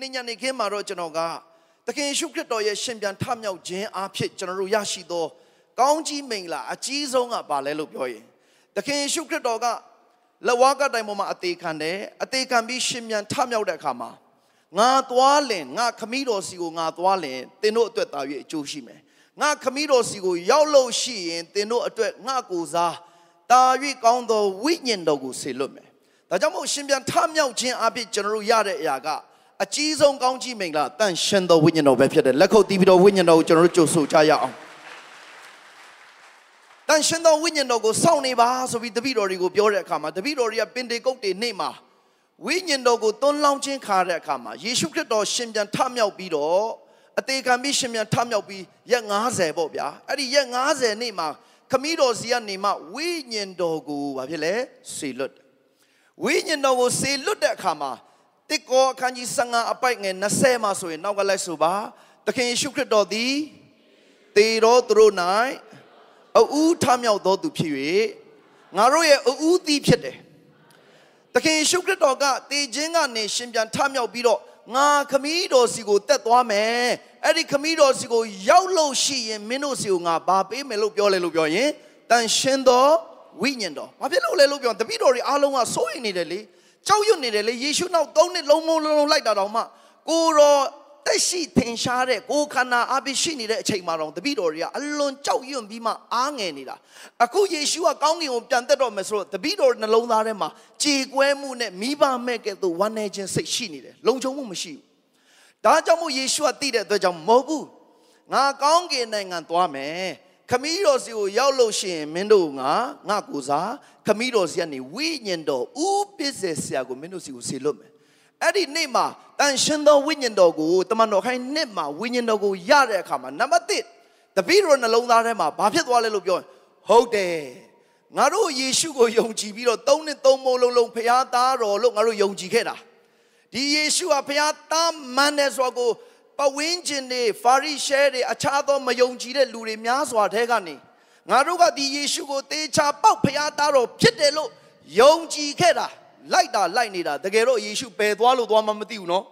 နေ့ညနေခင်းမှာတော့ကျွန်တော်ကသခင်ယေရှုခရစ်တော်ရဲ့ရှင်ပြန်ထမြောက်ခြင်းအဖြစ်ကျွန်တော်တို့ရရှိသောကောင်းကြီးမင်္ဂလာအကြီးဆုံးကဘာလဲလို့ပြောရင်သခင်ယေရှုခရစ်တော်ကလက်ဝါးကတိုင်ပေါ်မှာအသေးခံတယ်အသေးခံပြီးရှင်ပြန်ထမြောက်တဲ့အခါမှာငါသွားလင်ငါခမည်းတော်စီကိုငါသွားလင်သင်တို့အတွက်တာ၍အကျိုးရှိမယ်ငါခမည်းတော်စီကိုရောက်လို့ရှိရင်သင်တို့အတွက်ငါကိုစားတာ၍ကောင်းသောဝိညာဉ်တော်ကိုဆေလွတ်မယ်ဒါကြောင့်မို့ရှင်ပြန်ထမြောက်ခြင်းအဖြစ်ကျွန်တော်တို့ရတဲ့အရာက အကြီးဆုံးကောင်းကြီးမင်္ဂလာတန်ရှင်သောဝိညာဉ်တော်ပဲဖြစ်တယ်လက်ခုပ်တီးပြီးတော့ဝိညာဉ်တော်ကိုကျွန်တော်တို့ကြိုဆိုကြရအောင်တန်ရှင်သောဝိညာဉ်တော်ကိုစောင့်နေပါဆိုပြီးတပည့်တော်တွေကိုပြောတဲ့အခါမှာတပည့်တော်တွေကပင်တေကုတ်တွေနေ့မှာဝိညာဉ်တော်ကိုသွန်းလောင်းခြင်းခါတဲ့အခါမှာယေရှုခရစ်တော်ရှင်ပြန်ထမြောက်ပြီးတော့အသေးခံပြီးရှင်ပြန်ထမြောက်ပြီးရက်90ပေါ့ဗျာအဲ့ဒီရက်90နေ့မှာခမည်းတော်စီကနေမှဝိညာဉ်တော်ကိုဘာဖြစ်လဲဆေလွတ်ဝိညာဉ်တော်ကိုဆေလွတ်တဲ့အခါမှာ တစ်ကောအခန်းကြီး15အပိုက်ငယ်20မှာဆိုရင်နောက်ကလိုက်ဆိုပါသခင်ယေရှုခရစ်တော်သည်တေတော်သူတို့၌အဦးထမြောက်သောသူဖြစ်၍ငါတို့ရဲ့အဦးသီးဖြစ်တယ်သခင်ယေရှုခရစ်တော်ကတေခြင်းကနေရှင်ပြန်ထမြောက်ပြီးတော့ငါခမည်းတော်စီကိုတက်သွားမယ်အဲ့ဒီခမည်းတော်စီကိုရောက်လို့ရှိရင်မင်းတို့စီကိုငါဘာပေးမယ်လို့ပြောလဲလို့ပြောရင်တန်ရှင်းသောဝိညာဉ်တော်ဘာဖြစ်လို့လဲလို့ပြောတပည့်တော်တွေအားလုံးကစိုးရိမ်နေတယ်လေ ကြောက်ရွံ့နေတယ်လေယေရှုနောက်သုံးနှစ်လုံးလုံးလုံးလိုက်တာတော့မှကိုတော်တက်ရှိထင်ရှားတဲ့ကိုခန္ဓာအပိရှိနေတဲ့အချိန်မှာတော့တပည့်တော်တွေကအလွန်ကြောက်ရွံ့ပြီးမှအားငယ်နေတာအခုယေရှုကကောင်းကင်ကိုပြန်တက်တော့မယ်ဆိုတော့တပည့်တော်နှလုံးသားထဲမှာကြေကွဲမှုနဲ့မိဘမဲ့ကဲ့သို့ဝမ်းနည်းခြင်းစိတ်ရှိနေတယ်လုံခြုံမှုမရှိဘူးဒါကြောင့်မို့ယေရှုကသိတဲ့အတွက်ကြောင့်မဟုတ်ဘူးငါကောင်းကင်နိုင်ငံသွားမယ် ခမည်းတော်စီကိုရောက်လို့ရှိရင်မင်းတို့ငါငါကိုစားခမည်းတော်စီကနေဝိညာဉ်တော်ဥပစ္စေဆရာကိုမင်းတို့စီကိုဆေလွတ်မယ်အဲ့ဒီနေ့မှာတန်ရှင်သောဝိညာဉ်တော်ကိုတမန်တော်ခိုင်းနှစ်မှာဝိညာဉ်တော်ကိုရတဲ့အခါမှာနံပါတ်1တပည့်တော်နှလုံးသားထဲမှာဘာဖြစ်သွားလဲလို့ပြောရင်ဟုတ်တယ်ငါတို့ယေရှုကိုယုံကြည်ပြီးတော့သုံးနှစ်သုံးမိုးလုံးလုံးဖခင်သားတော်လို့ငါတို့ယုံကြည်ခဲ့တာဒီယေရှုဟာဖခင်သားမှန်တယ်ဆိုတော့ ပဝင်းကျင်တွေဖာရိရှဲတွေအခြားသောမယုံကြည်တဲ့လူတွေများစွာထဲကနေငါတို့ကဒီယေရှုကိုတေချာပေါက်ဖခင်သားတော်ဖြစ်တယ်လို့ယုံကြည်ခဲ့တာလိုက်တာလိုက်နေတာတကယ်တော့ယေရှုပယ်သွားလို့သွားမှမသိဘူးနော်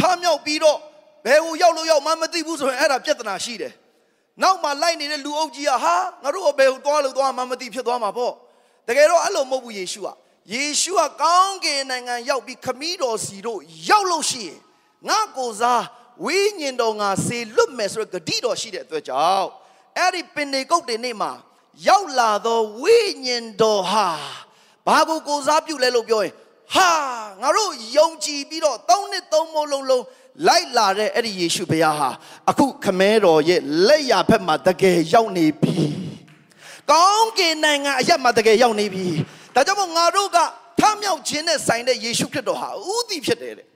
ထမြောက်ပြီးတော့ဘယ်ကိုရောက်လို့ရောက်မှမသိဘူးဆိုရင်အဲ့ဒါပြဿနာရှိတယ်နောက်မှလိုက်နေတဲ့လူအုပ်ကြီးကဟာငါတို့ဘယ်ကိုသွားလို့သွားမှမသိဖြစ်သွားမှာပေါ့တကယ်တော့အဲ့လိုမဟုတ်ဘူးယေရှုကယေရှုကကောင်းကင်နိုင်ငံရောက်ပြီးခမည်းတော်စီတို့ရောက်လို့ရှိရင်ငါကိုစား ဝိညာဉ်တော်ငါစေလွတ်မယ်ဆိုတဲ့ဂတိတော်ရှိတဲ့အတွက်ကြောင့်အဲ့ဒီပင်နေကုတ်တွေနေ့မှာရောက်လာသောဝိညာဉ်တော်ဟာဘာကိုကိုစားပြုလဲလို့ပြောရင်ဟာငါတို့ယုံကြည်ပြီးတော့သုံးနှစ်သုံးမိုးလုံးလုံးလိုက်လာတဲ့အဲ့ဒီယေရှုဘုရားဟာအခုခမဲတော်ရဲ့လက်ရဘက်မှာတကယ်ရောက်နေပြီကောင်းကင်နိုင်ငံအရက်မှာတကယ်ရောက်နေပြီဒါကြောင့်မို့ငါတို့ကထမြောက်ခြင်းနဲ့ဆိုင်တဲ့ယေရှုခရစ်တော်ဟာဥသည်ဖြစ်တယ်တဲ့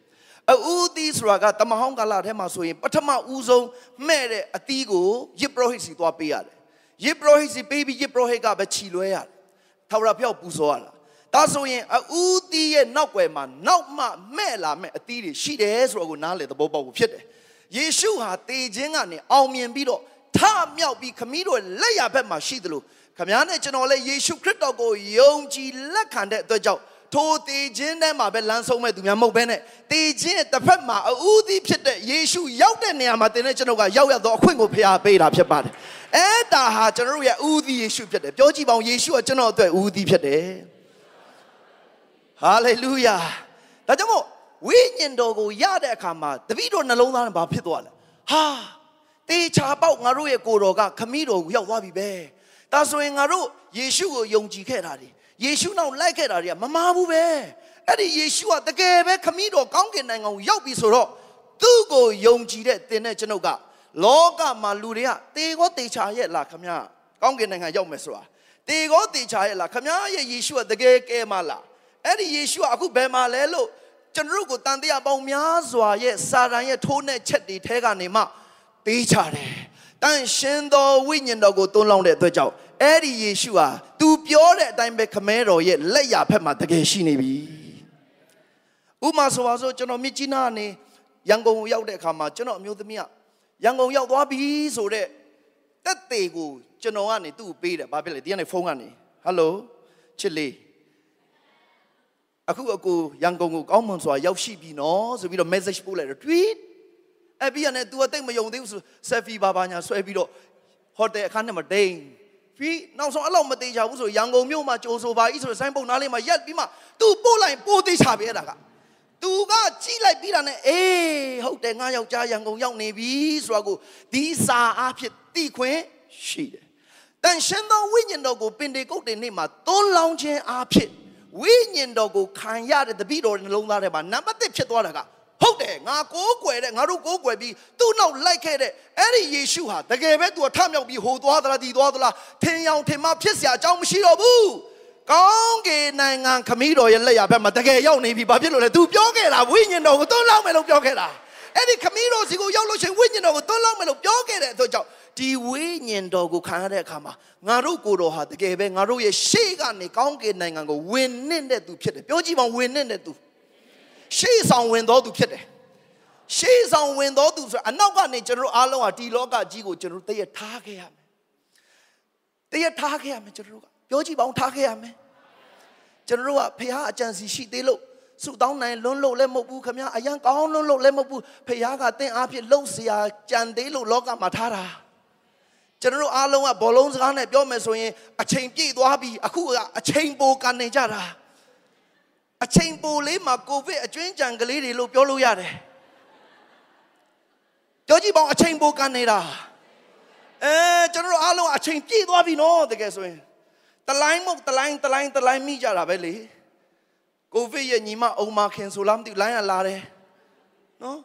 အူသီးဆိုတာကတမဟောင်းကာလထဲမှာဆိုရင်ပထမဦးဆုံးမဲ့တဲ့အသီးကိုယစ်ပရောဟိတ်စီသွားပေးရတယ်ယစ်ပရောဟိတ်စီပေးပြီးယစ်ပရောဟိတ်ကပဲခြီလွဲရတယ်ထာဝရဘုရားပူဇော်ရတာဒါဆိုရင်အူသီးရဲ့နောက်ွယ်မှာနောက်မှမဲ့လာမဲ့အသီးတွေရှိတယ်ဆိုတော့ကိုနားလေသဘောပေါက်ဖို့ဖြစ်တယ်ယေရှုဟာတေခြင်းကနေအောင်မြင်ပြီးတော့ထမြောက်ပြီးခမည်းတော်လက်ရဘက်မှာရှိသလိုခမည်းနဲ့ကျွန်တော်လည်းယေရှုခရစ်တော်ကိုယုံကြည်လက်ခံတဲ့အတွက်ကြောင့် ထိုတည်ခြင်းထဲမှာပဲလမ်းဆုံးမဲ့သူများမဟုတ်ဘဲနဲ့တည်ခြင်းရဲ့တစ်ဖက်မှာအဦးသီးဖြစ်တဲ့ယေရှုရောက်တဲ့နေရာမှာတင်တဲ့ကျွန်တော်ကရောက်ရတော့အခွင့်ကိုဖျားပေးတာဖြစ်ပါတယ်။အဲ့ဒါဟာကျွန်တော်တို့ရဲ့ဦးသီးယေရှုဖြစ်တယ်။ပြောကြည့်ပါဦးယေရှုကကျွန်တော်အတွက်ဦးသီးဖြစ်တယ်။ဟာလေလုယာ။ဒါကြောင့်မို့ဝိညာဉ်တော်ကိုရတဲ့အခါမှာတပည့်တော်နှလုံးသားနဲ့ဘာဖြစ်သွားလဲ။ဟာတေချာပေါက်ငါတို့ရဲ့ကိုယ်တော်ကခမည်းတော်ကိုရောက်သွားပြီပဲ။ဒါဆိုရင်ငါတို့ယေရှုကိုယုံကြည်ခဲ့တာဒီ ယေရှုနောက်လိုက်ခဲ့တာတွေကမမာဘူးပဲအဲ့ဒီယေရှုကတကယ်ပဲခမည်းတော်ကောင်းကင်နိုင်ငံကိုရောက်ပြီဆိုတော့သူ့ကိုယုံကြည်တဲ့သင်နဲ့ကျွန်ုပ်ကလောကမှာလူတွေကတေကောတေချာရဲ့လားခမည်းကောင်းကင်နိုင်ငံရောက်မယ်ဆိုတာတေကောတေချာရဲ့လားခမည်းရဲ့ယေရှုကတကယ်ကဲမလားအဲ့ဒီယေရှုကအခုဘယ်မှာလဲလို့ကျွန်တော်တို့ကိုတန်တရားပေါင်းများစွာရဲ့စာတန်ရဲ့ထိုးနှက်ချက်တွေထဲကနေမှတေးချတယ် တန်ရှင်သောဝိညာဉ်တော်ကိုသွန်းလောင်းတဲ့အတွက်ကြောင့်အဲ့ဒီယေရှုဟာ तू ပြောတဲ့အတိုင်းပဲခမဲတော်ရဲ့လက်ရဖက်မှာတကယ်ရှိနေပြီဥမာဆိုပါစို့ကျွန်တော်မြစ်ကြီးနားကနေရန်ကုန်ကိုရောက်တဲ့အခါမှာကျွန်တော်အမျိုးသမီးကရန်ကုန်ရောက်သွားပြီဆိုတော့တက်သေးကိုကျွန်တော်ကနေသူ့ကိုပေးတယ်ဘာဖြစ်လဲဒီကနေဖုန်းကနေဟယ်လိုချစ်လေးအခုအကိုရန်ကုန်ကိုကောင်းမွန်စွာရောက်ရှိပြီနော်ဆိုပြီးတော့ message ပို့လိုက်တော့ tweet အဲ့ပြီးရတယ် तू အသိမယုံသေးဘူးဆို selfie ပါပါညာဆွဲပြီးတော့ဟိုတယ်အခန်းထဲမှာဒိန်ပြီးနောက်ဆုံးအဲ့လောက်မသေးချဘူးဆိုရန်ကုန်မြို့မှာကြိုးဆိုပါဤဆိုဆိုင်းပုတ်နားလေးမှာရက်ပြီးမှ तू ပို့လိုက်ပို့သေးချပဲအဲ့ဒါက तू ကကြည့်လိုက်ပြီးတာနဲ့အေးဟုတ်တယ်ငါယောက်ျားရန်ကုန်ရောက်နေပြီဆိုတာကိုဒီစာအားဖြင့်သိခွင့်ရှိတယ်တန်ရှင်သောဝိညာဉ်တော်ကိုပင်တေကုတ်တင်နေ့မှာသွန်းလောင်းခြင်းအားဖြင့်ဝိညာဉ်တော်ကိုခံရတဲ့တပည့်တော်နှလုံးသားထဲမှာနံပါတ်1ဖြစ်သွားတာက ဟုတ်တယ်ငါကိုးကွယ်တဲ့ငါတို့ကိုးကွယ်ပြီးသူ့နောက်လိုက်ခဲ့တဲ့အဲ့ဒီယေရှုဟာတကယ်ပဲသူကထမြောက်ပြီးဟိုသွားသလားဒီသွားသလားထင်ရောင်ထင်မှဖြစ်စရာအကြောင်းမရှိတော့ဘူးကောင်းကင်နိုင်ငံခမည်းတော်ရဲ့လက်ရဘက်မှာတကယ်ရောက်နေပြီဘာဖြစ်လို့လဲ तू ပြောခဲ့တာဝိညာဉ်တော်ကိုသွန်းလောက်မယ်လို့ပြောခဲ့တာအဲ့ဒီခမည်းတော်စီကိုရောက်လို့ရှိရင်ဝိညာဉ်တော်ကိုသွန်းလောက်မယ်လို့ပြောခဲ့တဲ့အတွက်ကြောင့်ဒီဝိညာဉ်တော်ကိုခံရတဲ့အခါမှာငါတို့ကိုယ်တော်ဟာတကယ်ပဲငါတို့ရဲ့ရှေ့ကနေကောင်းကင်နိုင်ငံကိုဝင်နှင့်တဲ့သူဖြစ်တယ်ပြောကြည့်ပါဝင်နှင့်တဲ့သူ ရှေ့ဆောင်ဝင်တော်သူဖြစ်တယ်ရှေ့ဆောင်ဝင်တော်သူဆိုအနောက်ကနေကျွန်တော်တို့အားလုံးဟာဒီလောကကြီးကိုကျွန်တော်တို့တည့်ရထားခဲ့ရမယ်တည့်ရထားခဲ့ရမယ်ကျွန်တော်တို့ကပြောကြည့်ပါဦးထားခဲ့ရမယ်ကျွန်တော်တို့ကဖះအကြံစီရှိသေးလို့ဆုတောင်းနိုင်လွန်းလို့လည်းမဟုတ်ဘူးခမအရန်ကောင်းလွန်းလို့လည်းမဟုတ်ဘူးဖះကတင့်အားဖြင့်လှုပ်เสียကြံသေးလို့လောကမှာထားတာကျွန်တော်တို့အားလုံးကဘောလုံးစကားနဲ့ပြောမယ်ဆိုရင်အချိန်ပြည့်သွားပြီအခုကအချိန်ပိုကန်နေကြတာ အချိန်ပိုလေးမှာကိုဗစ်အကျွင်းကြံကလေးတွေလို့ပြောလို့ရတယ်ပြောကြည့်ပါဦးအချိန်ပိုကန်နေတာအဲကျွန်တော်တို့အားလုံးအချိန်ပြည့်သွားပြီနော်တကယ်ဆိုရင်တလိုင်းမဟုတ်တလိုင်းတလိုင်းတလိုင်းမိကြတာပဲလေကိုဗစ်ရဲ့ညီမအုံမခင်ဆိုလားမသိဘူးလိုင်းရလာတယ်နော်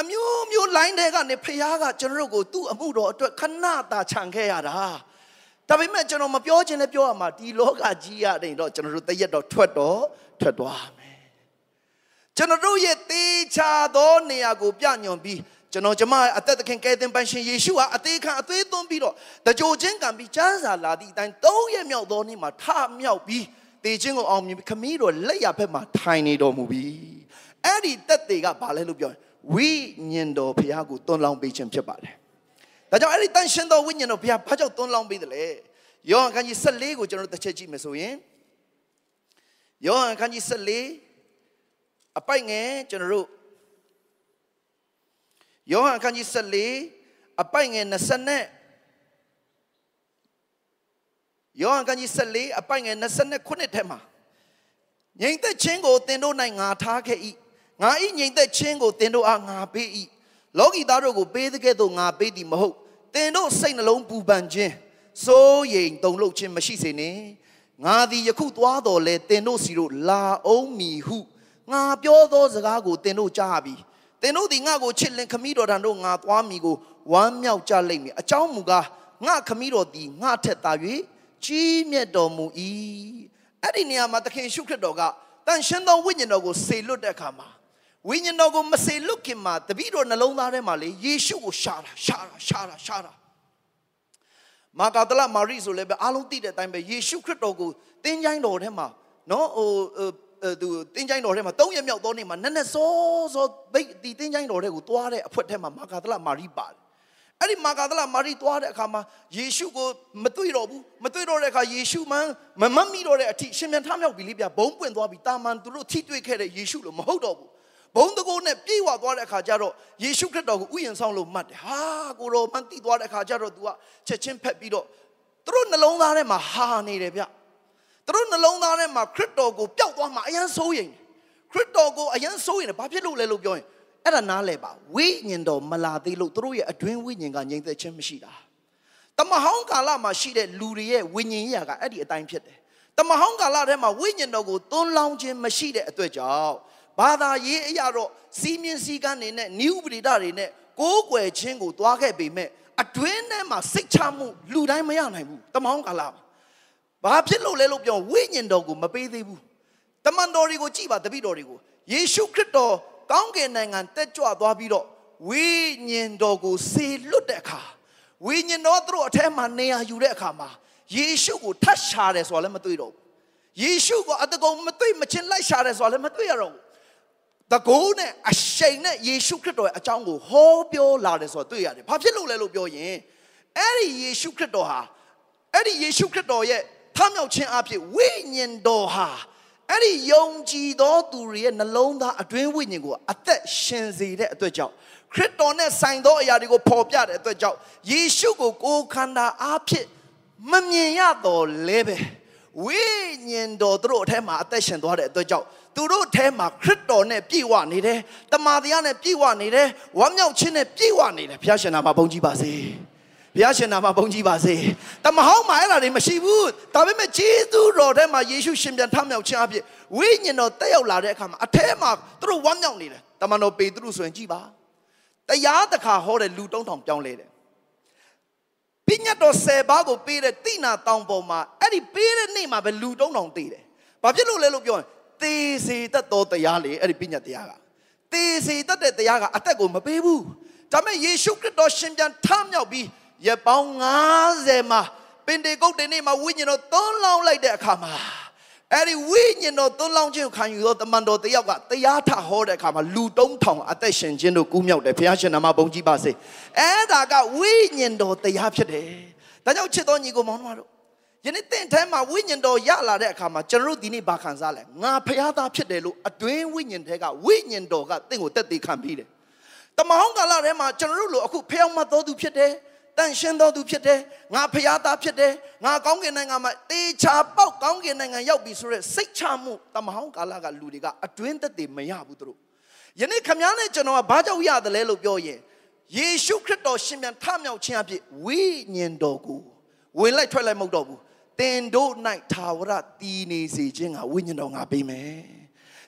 အမျိုးမျိုးလိုင်းတဲ့ကနေဖះကကျွန်တော်တို့ကိုသူ့အမှုတော်အတွက်ခဏတာခြံခဲ့ရတာဒါပေမဲ့ကျွန်တော်မပြောချင်လည်းပြောရမှာဒီလောကကြီးရတယ်တော့ကျွန်တော်တို့တရက်တော့ထွက်တော့ ထွက်သွားမယ်ကျွန်တော်တို့ရဲ့တေချာသောနေရာကိုပြညွန်ပြီးကျွန်တော်ကျမအသက်သခင်ကယ်တင်ပိုင်ရှင်ယေရှုဟာအသေးခံအသေးသွင်းပြီးတော့တကြိုချင်းကံပြီးကျမ်းစာလာသည့်အတိုင်း၃ရက်မြောက်သောနေ့မှာထမြောက်ပြီးတေခြင်းကိုအောင်မြင်ပြီးခမည်းတော်လက်ရဘက်မှာထိုင်နေတော်မူပြီအဲ့ဒီတက်တွေကဘာလဲလို့ပြောရင်ဝိညာဉ်တော်ဘုရားကိုတွန်းလောင်းပေးခြင်းဖြစ်ပါတယ်ဒါကြောင့်အဲ့ဒီတန်ရှင်တော်ဝိညာဉ်တော်ဘုရားဘာကြောင့်တွန်းလောင်းပေးတယ်လဲယောဟန်ခန်းကြီး14ကိုကျွန်တော်တစ်ချက်ကြည့်မယ်ဆိုရင် ယောဟန်ခန်းကြီး14အပိုက်ငယ်ကျွန်တော်တို့ယောဟန်ခန်းကြီး14အပိုက်ငယ်20နဲ့ယောဟန်ခန်းကြီး14အပိုက်ငယ်29ထဲမှာငြိမ်သက်ခြင်းကိုသင်တို့၌ငါထားခဲ့၏ငါဤငြိမ်သက်ခြင်းကိုသင်တို့အားငါပေး၏လောကီသားတို့ကိုပေးတဲ့ကဲ့သို့ငါပေးသည်မဟုတ်သင်တို့စိတ်နှလုံးပူပန်ခြင်းစိုးရိမ်တုန်လှုပ်ခြင်းမရှိစေနှင့် ငါသည်ယခုသွားတော်လဲသင်တို့စီတို့လာအောင်မီဟုငါပြောသောစကားကိုသင်တို့ကြားပြီသင်တို့သည်ငါကိုချစ်လင်ခမည်းတော်တန်တို့ငါသွားမီကိုဝမ်းမြောက်ကြလိမ့်မည်အကြောင်းမူကားငါခမည်းတော်သည်ငါထက်သာ၍ကြီးမြတ်တော်မူ၏အဲ့ဒီနေရာမှာသခင်ရှုခရစ်တော်ကတန်ရှင်သောဝိညာဉ်တော်ကိုစေလွတ်တဲ့အခါမှာဝိညာဉ်တော်ကိုမစေလွတ်ခင်မှာတပည့်တော်နှလုံးသားထဲမှာလေယေရှုကိုရှာတာရှာတာရှာတာရှာတာ မာကာဒလမာရိဆိုလည်းပဲအားလုံးသိတဲ့အတိုင်းပဲယေရှုခရစ်တော်ကိုတင်းချိုင်းတော်ထဲမှာနော်ဟိုသူတင်းချိုင်းတော်ထဲမှာ၃ရက်မြောက်သောနေ့မှာနက်နက်စောစောဘိတ်ဒီတင်းချိုင်းတော်ထဲကိုသွားတဲ့အဖွက်ထဲမှာမာကာဒလမာရိပါတယ်အဲ့ဒီမာကာဒလမာရိသွားတဲ့အခါမှာယေရှုကိုမတွေ့တော့ဘူးမတွေ့တော့တဲ့အခါယေရှုမှမမတ်မိတော့တဲ့အထိရှင်ပြန်ထမြောက်ပြီလေဗျဘုံပွင့်သွားပြီတာမန်သူတို့ထိတွေ့ခဲ့တဲ့ယေရှုလို့မဟုတ်တော့ဘူး ဘုံတကိုးနဲ့ပြေဝသွားတဲ့အခါကျတော့ယေရှုခရစ်တော်ကိုဥယျာဉ်ဆောင်လို့မှတ်တယ်ဟာကိုတော်မှန်တိသွားတဲ့အခါကျတော့ तू ကချက်ချင်းဖက်ပြီးတော့သူတို့နှလုံးသားထဲမှာဟာနေတယ်ဗျသူတို့နှလုံးသားထဲမှာခရစ်တော်ကိုပျောက်သွားမှအယံစိုးရင်ခရစ်တော်ကိုအယံစိုးရင်ဘာဖြစ်လို့လဲလို့ပြောရင်အဲ့ဒါနားလဲပါဝိညာဉ်တော်မလာသေးလို့သူတို့ရဲ့အတွင်းဝိညာဉ်ကငြိမ်သက်ခြင်းမရှိတာတမဟောင်းကာလမှာရှိတဲ့လူတွေရဲ့ဝိညာဉ်ရာကအဲ့ဒီအတိုင်းဖြစ်တယ်တမဟောင်းကာလထဲမှာဝိညာဉ်တော်ကိုသွန်းလောင်းခြင်းမရှိတဲ့အတွက်ကြောင့် ဘာသာရေးအရာတော့စီးမြင့်စည်းကမ်းတွေနဲ့နိဥပဒေတွေနဲ့ကိုးကွယ်ခြင်းကိုတွားခဲ့ပေမဲ့အတွင်းထဲမှာစိတ်ချမှုလူတိုင်းမရနိုင်ဘူးတမောင်းကာလမှာဘာဖြစ်လို့လဲလို့ပြောဝိညာဉ်တော်ကိုမပေးသေးဘူးတမန်တော်တွေကိုကြည်ပါတပည့်တော်တွေကိုယေရှုခရစ်တော်ကောင်းကင်နိုင်ငံတက်ကြွသွားပြီးတော့ဝိညာဉ်တော်ကိုစေလွတ်တဲ့အခါဝိညာဉ်တော်သူတို့အထက်မှာနေရာယူတဲ့အခါမှာယေရှုကိုထတ်ရှာတယ်ဆိုတာလည်းမတွေ့တော့ဘူးယေရှုကိုအတကုံမတွေ့မချင်းလိုက်ရှာတယ်ဆိုတာလည်းမတွေ့ရတော့ဘူး တကိုးနဲ့အရှိန်နဲ့ယေရှုခရစ်တော်ရဲ့အကြောင်းကိုဟောပြောလာတယ်ဆိုတော့တွေ့ရတယ်။ဘာဖြစ်လို့လဲလို့ပြောရင်အဲ့ဒီယေရှုခရစ်တော်ဟာအဲ့ဒီယေရှုခရစ်တော်ရဲ့ထမြောက်ခြင်းအဖြစ်ဝိညာဉ်တော်ဟာအဲ့ဒီယုံကြည်သောသူတွေရဲ့နှလုံးသားအတွင်းဝိညာဉ်ကိုအသက်ရှင်စေတဲ့အတွက်ကြောင့်ခရစ်တော်နဲ့ဆိုင်သောအရာတွေကိုဖော်ပြတဲ့အတွက်ကြောင့်ယေရှုကိုကိုယ်ခန္ဓာအားဖြင့်မမြင်ရတော့လဲပဲဝိညာဉ်တော်သူတို့အထက်မှာအသက်ရှင်သွားတဲ့အတွက်ကြောင့် သူတို့အထက်မှာခရစ်တော်နဲ့ပြည့်ဝနေတယ်တမာတရားနဲ့ပြည့်ဝနေတယ်ဝမ်းမြောက်ခြင်းနဲ့ပြည့်ဝနေတယ်ဘုရားရှင်နာမှာဘုန်းကြီးပါစေဘုရားရှင်နာမှာဘုန်းကြီးပါစေတမဟောင်းမှာအဲ့ဒါတွေမရှိဘူးဒါပေမဲ့ဂျေဇုတော်ထဲမှာယေရှုရှင်ပြန်ထမြောက်ခြင်းအဖြစ်ဝိညာဉ်တော်တက်ရောက်လာတဲ့အခါမှာအထက်မှာသူတို့ဝမ်းမြောက်နေတယ်တမန်တော်ပေတရုဆိုရင်ကြည်ပါတရားတခါဟောတဲ့လူတုံးထောင်ပြောင်းလဲတယ်ပညတ်တော်10ပါးကိုပေးတဲ့တိနာတောင်ပေါ်မှာအဲ့ဒီပေးတဲ့နေ့မှာပဲလူတုံးထောင်တည်တယ်ဘာဖြစ်လို့လဲလို့ပြောရင် သေစေတတ်သောတရားလေအဲ့ဒီပညတ်တရားကသေစေတတ်တဲ့တရားကအသက်ကိုမပေးဘူးဒါပေမဲ့ယေရှုခရစ်တော်ရှင်ပြန်ထမြောက်ပြီးရပောင်း90မှာပင်တေကုတ်တေနေ့မှာဝိညာဉ်တော်သွန်းလောင်းလိုက်တဲ့အခါမှာအဲ့ဒီဝိညာဉ်တော်သွန်းလောင်းခြင်းကိုခံယူသောတမန်တော်တယောက်ကတရားထဟောတဲ့အခါမှာလူတုံးထောင်အသက်ရှင်ခြင်းတို့ကူးမြောက်တယ်ဘုရားရှင်နာမဘုန်းကြီးပါစေအဲ့ဒါကဝိညာဉ်တော်တရားဖြစ်တယ်ဒါကြောင့်ချစ်တော်ညီကိုမောင်တို့ ယနေ့တင့်ထဲမှာဝိညာဉ်တော်ရလာတဲ့အခါမှာကျွန်တော်တို့ဒီနေ့ဘာခံစားလဲငါဖရားသားဖြစ်တယ်လို့အတွင်းဝိညာဉ်ထဲကဝိညာဉ်တော်ကတင့်ကိုတက်သေးခံပြီးတယ်တမဟောင်းကာလထဲမှာကျွန်တော်တို့လိုအခုဖျောက်မှတ်တော်သူဖြစ်တယ်တန်ရှင်းတော်သူဖြစ်တယ်ငါဖျားသားဖြစ်တယ်ငါကောင်းကင်နိုင်ငံမှာတေချာပေါက်ကောင်းကင်နိုင်ငံရောက်ပြီဆိုရက်စိတ်ချမှုတမဟောင်းကာလကလူတွေကအတွင်းသက်တည်မရဘူးသူတို့ယနေ့ခမည်းနဲ့ကျွန်တော်ကဘာကြောင့်ရတယ်လဲလို့ပြောရင်ယေရှုခရစ်တော်ရှင်ပြန်ထမြောက်ခြင်းအဖြစ်ဝိညာဉ်တော်ကိုဝင်လိုက်ထွက်လိုက်မဟုတ်တော့ဘူး တင်တို့၌သာဝရတည်နေစေခြင်းကဝိညာဉ်တော်ငါပေးမယ်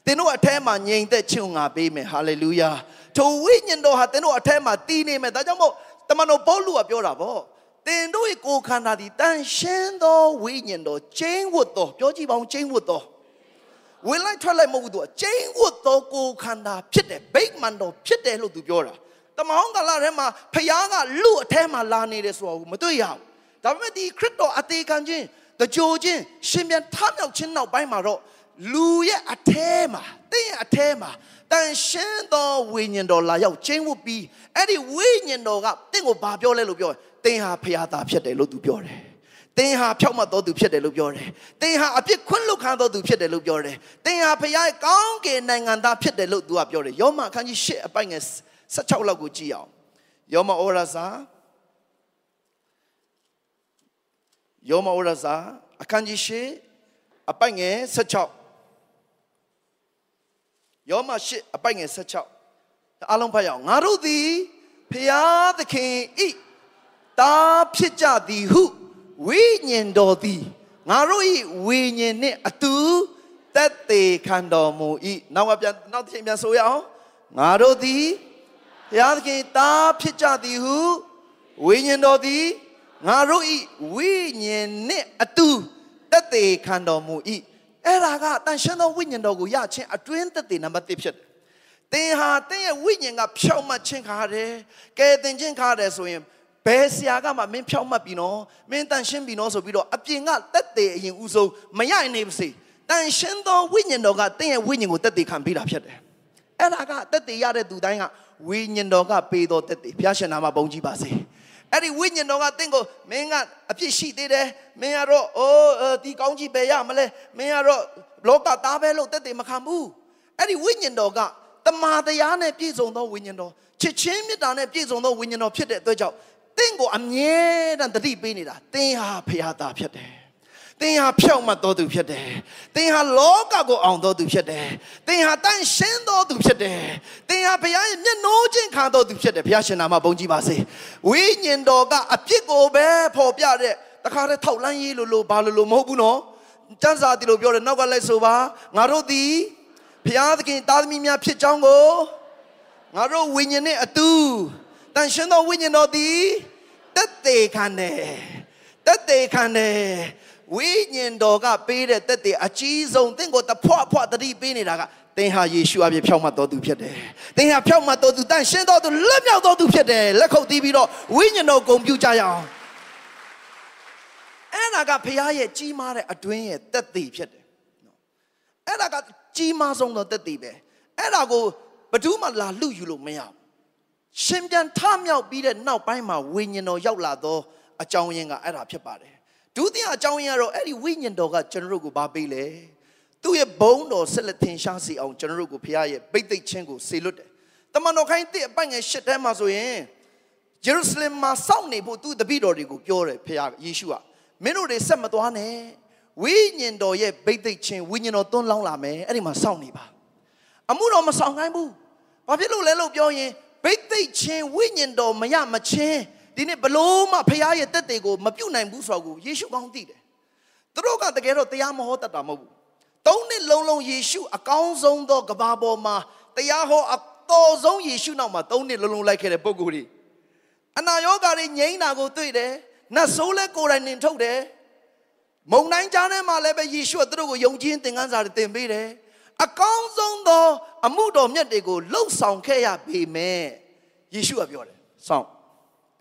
သင်တို့အထဲမှာငြိမ်သက်ခြင်းငါပေးမယ်ဟာလေလုယာထိုဝိညာဉ်တော်ဟာသင်တို့အထဲမှာတည်နေမယ်ဒါကြောင့်မို့တမန်တော်ပေါလုကပြောတာဗောတင်တို့ရဲ့ကိုယ်ခန္ဓာဒီတန်ရှင်းသောဝိညာဉ်တော်ကျင်းဝတ်သောပြောကြည့်ပါဦးကျင်းဝတ်သောဝင်လိုက်ထွက်လိုက်မဟုတ်ဘူးသူကကျင်းဝတ်သောကိုယ်ခန္ဓာဖြစ်တယ်ဗိတ်မန်တော်ဖြစ်တယ်လို့သူပြောတာတမန်တော်ကလာထဲမှာဖခင်ကလူအထဲမှာလာနေတယ်ဆိုတော့မတွေ့ရဘူးဒါပေမဲ့ဒီခရစ်တော်အသေးခံခြင်း တကြိုခြင်းရှင်ပြန်ထမြောက်ခြင်းနောက်ပိုင်းမှာတော့လူရဲ့အထဲမှာတင်းရဲ့အထဲမှာတန်ရှင်းသောဝိညာဉ်တော်လာရောက်ကျင်းဝတ်ပြီးအဲ့ဒီဝိညာဉ်တော်ကတင့်ကိုဘာပြောလဲလို့ပြောတယ်တင်းဟာဖရာသားဖြစ်တယ်လို့သူပြောတယ်တင်းဟာဖြောက်မှတ်တော်သူဖြစ်တယ်လို့ပြောတယ်တင်းဟာအပြစ်ခွင့်လွတ်ခံတော်သူဖြစ်တယ်လို့ပြောတယ်တင်းဟာဖရာရဲ့ကောင်းကင်နိုင်ငံသားဖြစ်တယ်လို့သူကပြောတယ်ယောမအခန်းကြီး၈အပိုင်ငယ်16လောက်ကိုကြည့်အောင်ယောမဩရစာ ယောမဩရစာအခန်းကြီး၈အပိုင်ငယ်16ယောမ၈အပိုက်ငယ်16အားလုံးဖတ်ရအောင်ငါတို့သည်ဖျားသခင်ဤတာဖြစ်ကြသည်ဟုဝိညာဉ်တော်သည်ငါတို့ဤဝိညာဉ်နှင့်အတူတက်သေးခံတော်မူ၏နောက်ကပြန်နောက်တစ်ချိန်ပြန်ဆိုရအောင်ငါတို့သည်ဘုရားသခင်တာဖြစ်ကြသည်ဟုဝိညာဉ်တော်သည် ငါတို့ဤဝိညာဉ်နှင့်အတူတက်သေးခံတော်မူ၏အဲ့ဒါကတန်ရှင်းသောဝိညာဉ်တော်ကိုရခြင်းအတွင်းသက်သေနံပါတ်1ဖြစ်တယ်။သင်ဟာသင်ရဲ့ဝိညာဉ်ကဖြောင့်မတ်ခြင်းခါတယ်။ကဲသင်ခြင်းခါတယ်ဆိုရင်ဘယ်ဆရာကမှမင်းဖြောင့်မတ်ပြီနော်။မင်းတန်ရှင်းပြီနော်ဆိုပြီးတော့အပြင်ကသက်သေအရင်ဦးဆုံးမရနေပါစေ။တန်ရှင်းသောဝိညာဉ်တော်ကသင်ရဲ့ဝိညာဉ်ကိုသက်သေခံပေးတာဖြစ်တယ်။အဲ့ဒါကသက်သေရတဲ့သူတိုင်းကဝိညာဉ်တော်ကပေးသောသက်သေဘုရားရှင်နာမှာဘုန်းကြီးပါစေ။ အဲ့ဒီဝိညာဉ်တော်ကတင့်ကိုမင်းကအပြစ်ရှိသေးတယ်မင်းကတော့အိုးဒီကောင်းကြီးပဲရမလဲမင်းကတော့လောကသားပဲလို့တက်တယ်မခံဘူးအဲ့ဒီဝိညာဉ်တော်ကတမာတရားနဲ့ပြည့်စုံသောဝိညာဉ်တော်ချစ်ချင်းမေတ္တာနဲ့ပြည့်စုံသောဝိညာဉ်တော်ဖြစ်တဲ့အတွက်ကြောင့်တင့်ကိုအမြဲတမ်းတတိပေးနေတာတင်းဟာဖရာသားဖြစ်တယ် သင်ဟာဖြောက်မှတ်တော်သူဖြစ်တယ်။သင်ဟာလောကကိုအောင်တော်သူဖြစ်တယ်။သင်ဟာတန်ရှင်းတော်သူဖြစ်တယ်။သင်ဟာဘုရားရဲ့မျက်နှိုးခြင်းခံတော်သူဖြစ်တယ်။ဘုရားရှင်နာမဘုန်းကြီးပါစေ။ဝိညာဉ်တော်ကအပြစ်ကိုပဲဖော်ပြတဲ့တခါတည်းထောက်လန်းရေးလို့လို့ဘာလို့လို့မဟုတ်ဘူးနော်။ကျမ်းစာတီလို့ပြောတယ်နောက်ကလိုက်ဆိုပါငါတို့သည်ဘုရားသခင်သားသမီးများဖြစ်ကြောင်းကိုငါတို့ဝိညာဉ်နဲ့အတူတန်ရှင်းသောဝိညာဉ်တော်သည်တက်သေးခံတယ်။တက်သေးခံတယ် ဝိညာဉ်တော်ကပေးတဲ့တက်တဲ့အကြီးဆုံးသင်ကိုတဖွားဖွားတတိပေးနေတာကသင်ဟာယေရှုအပြည့်ဖြောက်မှတ်တော်သူဖြစ်တယ်။သင်ဟာဖြောက်မှတ်တော်သူတန်ရှင်းတော်သူလက်မြောက်တော်သူဖြစ်တယ်။လက်ခုပ်တီးပြီးတော့ဝိညာဉ်တော်ဂုဏ်ပြုကြရအောင်။အဲ့ဒါကဖခင်ရဲ့ကြီးမားတဲ့အတွင်းရဲ့တက်သေးဖြစ်တယ်။နော်။အဲ့ဒါကကြီးမားဆုံးသောတက်သေးပဲ။အဲ့ဒါကိုဘယ်သူမှလာလူယူလို့မရဘူး။ရှင်ပြန်ထမြောက်ပြီးတဲ့နောက်ပိုင်းမှာဝိညာဉ်တော်ရောက်လာသောအကြောင်းရင်းကအဲ့ဒါဖြစ်ပါတယ် ဒုတိယအကြောင်းရင်းကတော့အဲ့ဒီဝိညာဉ်တော်ကကျွန်တော်တို့ကိုဗာပေးလေသူ့ရဲ့ဘုံတော်ဆက်လက်ထင်ရှားစေအောင်ကျွန်တော်တို့ကိုဖခင်ရဲ့ဗိသိက်ချင်းကိုစေလွတ်တယ်တမန်တော်ခိုင်းတဲ့အပိုင်ငယ်ရှစ်ထဲမှာဆိုရင်ယေရုရှလင်မှာစောင့်နေဖို့သူ့တပည့်တော်တွေကိုပြောတယ်ဖခင်ယေရှုကမင်းတို့တွေဆက်မသွားနဲ့ဝိညာဉ်တော်ရဲ့ဗိသိက်ချင်းဝိညာဉ်တော်သွန်းလောင်းလာမယ်အဲ့ဒီမှာစောင့်နေပါအမှုတော်မဆောင်ခိုင်းဘူးဘာဖြစ်လို့လဲလို့ပြောရင်ဗိသိက်ချင်းဝိညာဉ်တော်မရမချင်း ဒီနေ့ဘလို့မှဖခင်ရဲ့တက်တွေကိုမပြုတ်နိုင်ဘူးဆိုတော့ယေရှုကောင်းသိတယ်သူတို့ကတကယ်တော့တရားမဟောတတ်တာမဟုတ်ဘူးသုံးနှစ်လုံးလုံးယေရှုအကောင်းဆုံးသောကဘာပေါ်မှာတရားဟောအတော်ဆုံးယေရှုနောက်မှာသုံးနှစ်လုံးလုံးလိုက်ခဲ့တဲ့ပုဂ္ဂိုလ်တွေအနာရောဂါတွေငြိမ်းတာကိုတွေ့တယ်နတ်ဆိုးလဲကိုယ်တိုင်နှင်ထုတ်တယ်မုံတိုင်းကြားထဲမှာလည်းပဲယေရှုကသူတို့ကိုယုံကြည်သင်ခန်းစာတွေသင်ပေးတယ်အကောင်းဆုံးသော အမှုတော်မြတ်တွေကိုလှုပ်ဆောင်ခဲ့ရပေမဲ့ယေရှုကပြောတယ်စောင့်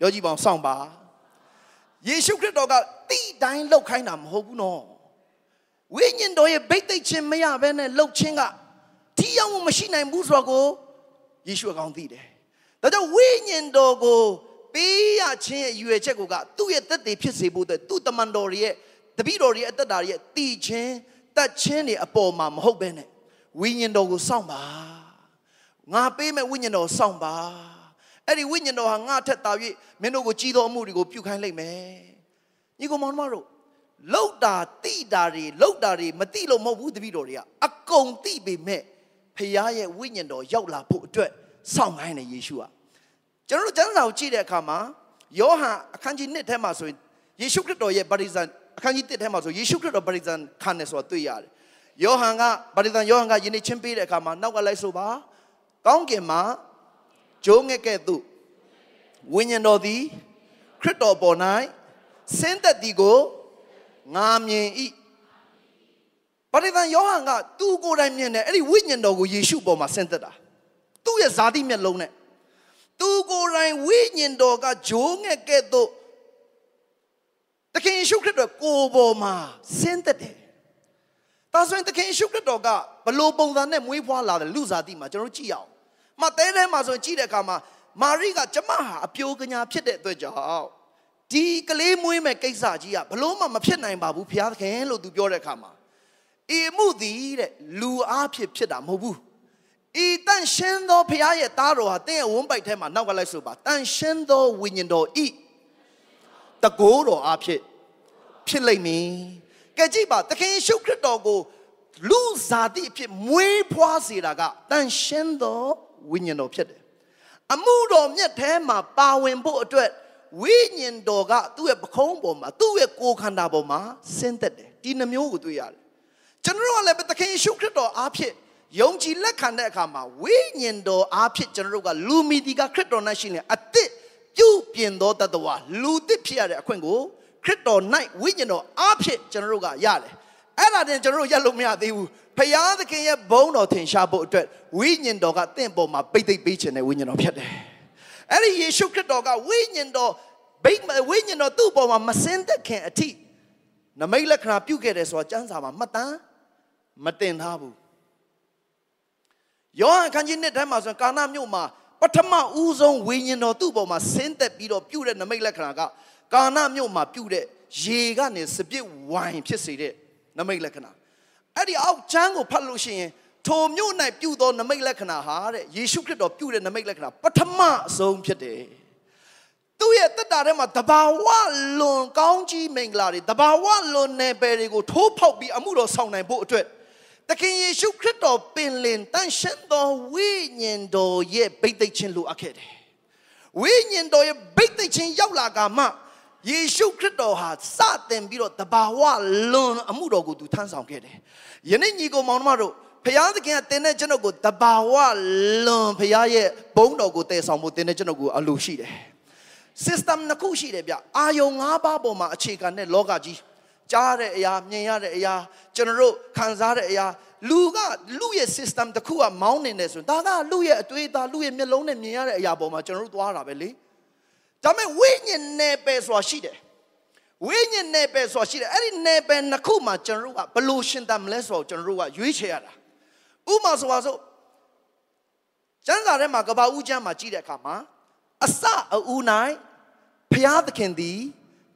ပြောကြည့်ပါအောင်စောင့်ပါယေရှုခရစ်တော်ကတိတိုင်းလှုပ်ခိုင်းတာမဟုတ်ဘူးနော်ဝိညာဉ်တော်ရဲ့ဗိတ်သိက်ခြင်းမရဘဲနဲ့လှုပ်ခြင်းကဒီရောက်မှမရှိနိုင်ဘူးဆိုတော့ကိုယေရှုအကောင်းသိတယ်ဒါကြောင့်ဝိညာဉ်တော်ကိုပေးရခြင်းရဲ့ရွယ်ချက်ကိုကသူ့ရဲ့သက်သေဖြစ်စေဖို့အတွက်သူ့တမန်တော်ရဲ့တပည့်တော်ရဲ့အသက်တာရဲ့တည်ခြင်းတတ်ခြင်းတွေအပေါ်မှာမဟုတ်ဘဲနဲ့ဝိညာဉ်တော်ကိုစောင့်ပါငါပေးမဲ့ဝိညာဉ်တော်စောင့်ပါ အဲ့ဒီဝိညာဉ်တော်ဟာငါထက်တာ၍မင်းတို့ကိုကြီးသောအမှုတွေကိုပြုခိုင်းလိုက်မယ်ညီကောင်မောင်တို့လောက်တာတိတာတွေလောက်တာတွေမတိလို့မဟုတ်ဘူးတပည့်တော်တွေကအကုန်တိပေမဲ့ဖခင်ရဲ့ဝိညာဉ်တော်ရောက်လာဖို့အတွက်စောင့်ခိုင်းတယ်ယေရှုကကျွန်တော်တို့ကျမ်းစာကိုကြည့်တဲ့အခါမှာယောဟန်အခန်းကြီး1ထဲမှာဆိုရင်ယေရှုခရစ်တော်ရဲ့ဗတ္တိဇံအခန်းကြီး1ထဲမှာဆိုယေရှုခရစ်တော်ဗတ္တိဇံခံတယ်ဆိုတာတွေ့ရတယ်ယောဟန်ကဗတ္တိဇံယောဟန်ကယင်းနေချင်းပေးတဲ့အခါမှာနောက်ကလိုက်ဆိုပါကောင်းကင်မှာ ဂျိုးငက်ကဲ့သို့ဝိညာဉ်တော်သည်ခရစ်တော်ပေါ်၌ဆင်းသက်သည်ကိုငါမြင်၏ပရိသန်ယောဟန်ကသူ့ကိုယ်တိုင်မြင်တယ်အဲ့ဒီဝိညာဉ်တော်ကိုယေရှုပေါ်မှာဆင်းသက်တာသူ့ရဲ့ဇာတိမျက်လုံးနဲ့သူကိုယ်တိုင်ဝိညာဉ်တော်ကဂျိုးငက်ကဲ့သို့သခင်ယေရှုခရစ်တော်ကိုယ်ပေါ်မှာဆင်းသက်တယ်ဒါဆိုရင်သခင်ယေရှုခရစ်တော်ကဘလို့ပုံစံနဲ့မွေးဖွားလာတယ်လူစားတိမှာကျွန်တော်ကြည့်အောင် မတဲထဲမှာဆိုရင်ကြည့်တဲ့အခါမှာမာရိကကျမဟာအပြိုကညာဖြစ်တဲ့အတွက်ကြောင့်ဒီကလေးမွေးမဲ့ကိစ္စကြီးကဘလို့မှမဖြစ်နိုင်ပါဘူးဘုရားသခင်လို့သူပြောတဲ့အခါမှာအေမှုသည်တဲ့လူအားဖြစ်ဖြစ်တာမဟုတ်ဘူးဤတန်ရှင်းသောဘုရားရဲ့သားတော်ဟာတင်းရဲ့ဝန်းပိုက်ထဲမှာနောက်ကလိုက်ဆိုပါတန်ရှင်းသောဝိညာဉ်တော်ဤတကိုးတော်အားဖြစ်ဖြစ်လိမ့်မည်ကဲကြည့်ပါသခင်ယေရှုခရစ်တော်ကိုလူဇာတိအဖြစ်မွေးဖွားစေတာကတန်ရှင်းသော ဝိညာဉ်တော်ဖြစ်တယ်အမှုတော်မြတ်ထဲမှာပါဝင်ဖို့အတွက်ဝိညာဉ်တော်ကသူ့ရဲ့ပခုံးပေါ်မှာသူ့ရဲ့ကိုယ်ခန္ဓာပေါ်မှာဆင်းသက်တယ်ဒီနှမျိုးကိုတွေ့ရတယ်ကျွန်တော်တို့ကလည်းသခင်ယေရှုခရစ်တော်အားဖြင့်ယုံကြည်လက်ခံတဲ့အခါမှာဝိညာဉ်တော်အားဖြင့်ကျွန်တော်တို့ကလူမီဒီကခရစ်တော်၌ရှိနေအသစ်ပြုပြင်သောတတဝါလူသစ်ဖြစ်ရတဲ့အခွင့်ကိုခရစ်တော်၌ဝိညာဉ်တော်အားဖြင့်ကျွန်တော်တို့ကရတယ် အဲ့ဒါတင်ကျွန်တော်တို့ရက်လို့မရသေးဘူးဖယားသခင်ရဲ့ဘုန်းတော်ထင်ရှားဖို့အတွက်ဝိညာဉ်တော်ကတင့်ပေါ်မှာပိတ်သိပ်ပေးခြင်းနဲ့ဝိညာဉ်တော်ဖြစ်တယ်အဲ့ဒီယေရှုခရစ်တော်ကဝိညာဉ်တော်ဘိတ်ဝိညာဉ်တော်သူ့ပေါ်မှာမစင်သက်ခင်အထိနမိတ်လက္ခဏာပြုခဲ့တယ်ဆိုတာကျမ်းစာမှာမှတ်တမ်းမတင်ထားဘူးယောဟန်ခန်းကြီးနှစ်ထဲမှာဆိုကာနာမြို့မှာပထမဦးဆုံးဝိညာဉ်တော်သူ့ပေါ်မှာဆင်းသက်ပြီးတော့ပြုတဲ့နမိတ်လက္ခဏာကကာနာမြို့မှာပြုတဲ့ရေကနေစပစ်ဝိုင်ဖြစ်စေတဲ့ နမိတ်လက္ခဏာအဲ့ဒီအောက်ချမ်းကိုဖတ်လို့ရှိရင်ထိုမြို့၌ပြုသောနမိတ်လက္ခဏာဟာတဲ့ယေရှုခရစ်တော်ပြုတဲ့နမိတ်လက္ခဏာပထမအဆုံးဖြစ်တယ်သူ့ရဲ့တက်တာထဲမှာတဘာဝလွန်ကောင်းကြီးမင်္ဂလာတွေတဘာဝလွန်နယ်ပယ်တွေကိုထိုးဖောက်ပြီးအမှုတော်ဆောင်နိုင်ဖို့အတွက်သခင်ယေရှုခရစ်တော်ပင်လင်တန်ရှင်းသောဝိညာဉ်တော်ရဲ့ဗိတ်သိက်ခြင်းလိုအပ်ခဲ့တယ်ဝိညာဉ်တော်ရဲ့ဗိတ်သိက်ခြင်းရောက်လာကမှ ယေရှုခရစ်တော်ဟာစတင်ပြီးတော့တဘာဝလွန်အမှုတော်ကိုသူထမ်းဆောင်ခဲ့တယ်ယနေ့ညီကောင်မောင်နှမတို့ဖျားသခင်ကတင်တဲ့ကျွန်ုပ်ကိုတဘာဝလွန်ဖျားရဲ့ဘုန်းတော်ကိုတည်ဆောင်ဖို့တင်တဲ့ကျွန်ုပ်ကိုအလိုရှိတယ် system နှစ်ခုရှိတယ်ဗျအာယုံ၅ပါးပေါ်မှာအခြေခံတဲ့လောကကြီးကြားတဲ့အရာမြင်ရတဲ့အရာကျွန်တော်တို့ခံစားတဲ့အရာလူကလူရဲ့ system တစ်ခုကမောင်းနေတယ်ဆိုရင်ဒါကလူရဲ့အတွေးသားလူရဲ့မျက်လုံးနဲ့မြင်ရတဲ့အရာပေါ်မှာကျွန်တော်တို့သွားတာပဲလေ ဒါပေမဲ့ဝိညာဉ်နယ်ပယ်ဆိုတာရှိတယ်ဝိညာဉ်နယ်ပယ်ဆိုတာရှိတယ်အဲ့ဒီနယ်ပယ်နှစ်ခုမှာကျွန်တော်တို့ကဘလို့ရှင်းတတ်မလဲဆိုတော့ကျွန်တော်တို့ကရွေးချယ်ရတာဥပမာဆိုပါစို့ကျမ်းစာထဲမှာကဘာဦးကျမ်းမှာကြည့်တဲ့အခါမှာအစအဦး၌ဖျားသခင်သည်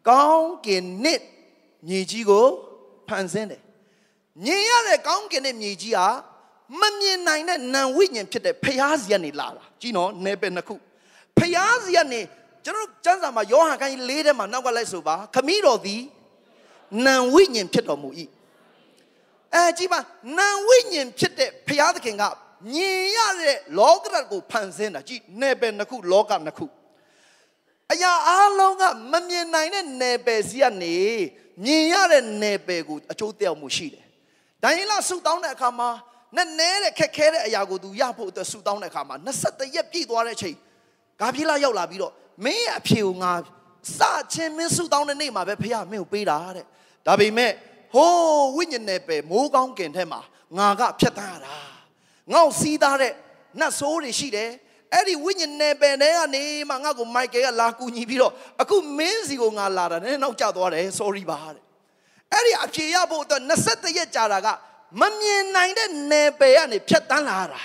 ကောင်းကင်နစ်မြေကြီးကိုဖန်ဆင်းတယ်မြင်ရတဲ့ကောင်းကင်တဲ့မြေကြီးဟာမမြင်နိုင်တဲ့နံဝိညာဉ်ဖြစ်တဲ့ဖျားစီကနေလာတာကြည့်နော်နယ်ပယ်နှစ်ခုဖျားစီကနေ ကျွန်တော်ကျမ်းစာမှာယောဟန်ခိုင်းလေးထဲမှာနောက်ကလိုက်ဆိုပါခမည်းတော်သည်နံဝိညာဉ်ဖြစ်တော်မူ၏အဲကြည့်ပါနံဝိညာဉ်ဖြစ်တဲ့ဖျားသခင်ကမြင်ရတဲ့လောကဓာတ်ကိုဖန်ဆင်းတာကြည့်နယ်ပယ်နှစ်ခုလောကနှစ်ခုအရာအလုံးကမမြင်နိုင်တဲ့နယ်ပယ်စီကနေမြင်ရတဲ့နယ်ပယ်ကိုအကျိုးသက်ရောက်မှုရှိတယ်။ဒိုင်းလာဆူတောင်းတဲ့အခါမှာနဲ့နဲတဲ့ခက်ခဲတဲ့အရာကိုသူရဖို့အတွက်ဆူတောင်းတဲ့အခါမှာ21ရက်ပြည့်သွားတဲ့အချိန် ဂါပြေလာရောက်လာပြီးတော့မင်းရဲ့အဖြေကိုငါစချင်းမင်းဆူတောင်းတဲ့နေ့မှာပဲဖခင်မင်းကိုပေးတာတဲ့။ဒါပေမဲ့ဟိုးဝိညာဉ်နယ်ပယ်မိုးကောင်းကင်ထဲမှာငါကဖြတ်တန်းရတာ။ငေါ့စီးသားတဲ့နတ်ဆိုးတွေရှိတယ်။အဲ့ဒီဝိညာဉ်နယ်ပယ်ထဲကနေမှငါ့ကိုမိုက်ကယ်ကလာကူညီပြီးတော့အခုမင်းစီကိုငါလာတာနည်းနောက်ကျသွားတယ် sorry ပါတဲ့အဲ့ဒီအဖြေရဖို့အတွက်21ရက်ကြာတာကမမြင်နိုင်တဲ့နယ်ပယ်ကနေဖြတ်တန်းလာတာ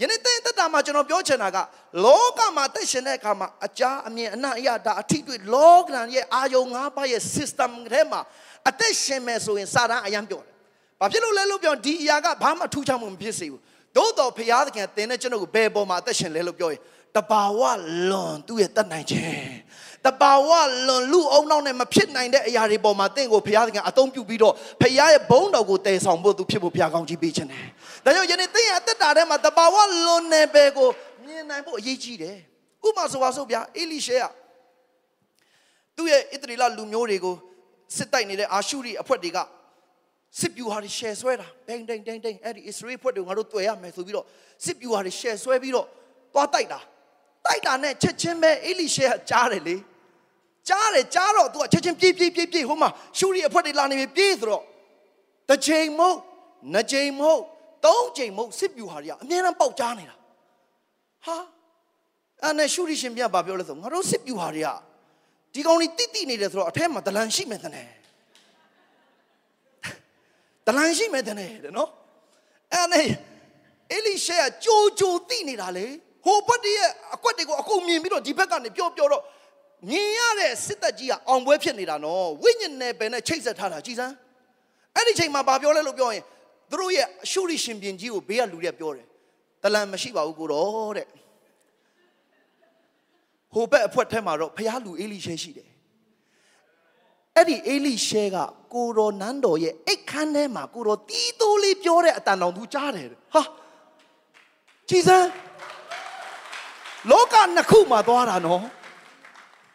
ယနေ့တဲ့တက်တာမှာကျွန်တော်ပြောချင်တာကလောကမှာတက်ရှင်တဲ့အခါမှာအကြာအမြင်အနအယတာအထိတွေ့လောကရဲ့အာယုံ၅ပါးရဲ့ system ထဲမှာအသက်ရှင်မယ်ဆိုရင်စာတန်းအယံပြောတယ်။ဘာဖြစ်လို့လဲလို့ပြောဒီအရာကဘာမှထူးခြားမှုမဖြစ်စေဘူး။သို့တော်ဖရာသခင်တင်တဲ့ကျွန်တော်ကိုဘယ်ပေါ်မှာအသက်ရှင်လဲလို့ပြောရင်တဘာဝလွန်သူ့ရဲ့တတ်နိုင်ခြင်း တဘာဝလွန်လူအုံနောက်နဲ့မဖြစ်နိုင်တဲ့အရာတွေပေါ်မှာတင့်ကိုဘုရားသခင်အသုံးပြုပြီးတော့ဘုရားရဲ့ဘုန်းတော်ကိုတည်ဆောင်ဖို့သူဖြစ်ဖို့ဘုရားကောင်းကြီးပေးခြင်းတယ်။ဒါကြောင့်ယနေ့တင့်ရဲ့အသက်တာထဲမှာတဘာဝလွန်နယ်ပယ်ကိုမြင်နိုင်ဖို့အရေးကြီးတယ်။ဥပမာဆိုပါစို့ဗျာအေလိရှဲကသူ့ရဲ့ဣသရေလလူမျိုးတွေကိုစစ်တိုက်နေတဲ့အာရှုရိအဖွဲ့တွေကစစ်ပြူဟာတွေရှယ်ဆွဲတာဒိန်ဒိန်ဒိန်ဒိန်အဲ့ဒီအစ္စရေးဖွဲ့တွေငါတို့တွေ့ရမယ်ဆိုပြီးတော့စစ်ပြူဟာတွေရှယ်ဆွဲပြီးတော့သွားတိုက်တာတိုက်တာနဲ့ချက်ချင်းပဲအေလိရှဲကကြားတယ်လေ ကြားတယ်ကြားတော့ तू ကချက်ချင်းပြေးပြေးပြေးပြေးဟိုမှာရှုရီအဖွက်တွေလာနေပြီပြေးဆိုတော့တစ်ချိန်မဟုတ်နှစ်ချိန်မဟုတ်သုံးချိန်မဟုတ်စစ်ပြူဟာတွေကအမြဲတမ်းပေါက်ကြားနေတာဟာအဲ့နဲ့ရှုရီရှင်ပြဘာပြောလဲဆိုငါတို့စစ်ပြူဟာတွေကဒီကောင်ကြီးတိတိနေတယ်ဆိုတော့အထက်မှာဒလန်ရှိမယ်တဲ့နဲ့ဒလန်ရှိမယ်တဲ့နဲ့တဲ့နော်အဲ့နဲ့အေလိရှဲကကြိုးကြိုးတိနေတာလေဟိုဘက်တည်းရဲ့အကွက်တွေကိုအကုန်မြင်ပြီးတော့ဒီဘက်ကနေပြောပြောတော့ မြင်ရတဲ့စစ်တပ်ကြီးကအောင်ပွဲဖြစ်နေတာနော်ဝိညာဉ်နယ်ပယ်နဲ့ချိတ်ဆက်ထားတာကြည်စမ်းအဲ့ဒီချိန်မှာဘာပြောလဲလို့ပြောရင်သူတို့ရဲ့အရှုရိရှင်ပြင်ကြီးကိုဘေးကလူတွေပြောတယ်တလန်မရှိပါဘူးကိုတော့တဲ့ဟိုဘက်အဖွက်ထဲမှာတော့ဖះလူအေလိရှဲရှိတယ်အဲ့ဒီအေလိရှဲကကိုရောနန်းတော်ရဲ့အိတ်ခမ်းထဲမှာကိုရောတီးတိုးလေးပြောတဲ့အတန်တော်သူကြားတယ်ဟာကြည်စမ်းလောကနှစ်ခုမှာသွားတာနော်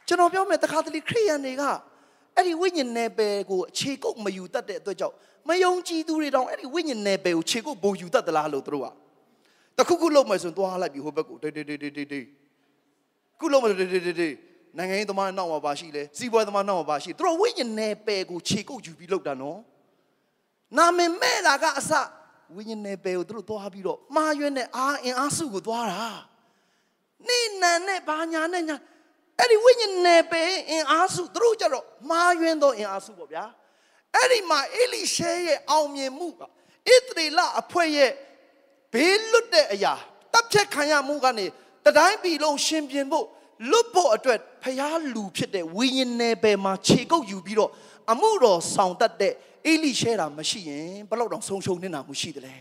ကျွန်တော်ပြောမယ်တခါတလေခရိယန်တွေကအဲ့ဒီဝိညာဉ်နယ်ပယ်ကိုအခြေကုပ်မယူတတ်တဲ့အတွက်ကြောင့်မယုံကြည်သူတွေတောင်အဲ့ဒီဝိညာဉ်နယ်ပယ်ကိုခြေကုပ်ဘုံယူတတ်သလားလို့သူတို့ကတခုခုလုံးမယ်ဆိုရင်သွားလိုက်ပြီဟိုဘက်ကိုတေးတေးတေးတေးတေးခုလုံးမယ်တေးတေးတေးတေးနိုင်ငံရေးသမားနောက်မှာပါရှိလဲစီးပွားသမားနောက်မှာပါရှိသူတို့ဝိညာဉ်နယ်ပယ်ကိုခြေကုပ်ယူပြီးလောက်တာနော်နာမည်မဲ့တာကအစဝိညာဉ်နယ်ပယ်ကိုသူတို့သွားပြီးတော့မှားရွက်တဲ့အာအင်အားစုကိုသွားတာနေနန်နဲ့ဘာညာနဲ့ညာ အဲ့ဒီဝိညာဉ်နယ်ပယ်အင်အားစုသူတို့ကြတော့မှားယွင်းသောအင်အားစုပေါ့ဗျာအဲ့ဒီမှာအေလိရှဲရဲ့အောင်မြင်မှုကဣသရေလအဖွဲ့ရဲ့ဘေးလွတ်တဲ့အရာတပ်ဖြတ်ခံရမှုကနေတတိုင်းပြည်လုံးရှင်ပြန်ဖို့လွတ်ဖို့အတွက်ဖျားလူဖြစ်တဲ့ဝိညာဉ်နယ်ပယ်မှာခြေကုပ်ယူပြီးတော့အမှုတော်ဆောင်တတ်တဲ့အေလိရှဲတာမရှိရင်ဘယ်တော့တောင်ဆုံးရှုံးနေတာမှရှိတယ်လေ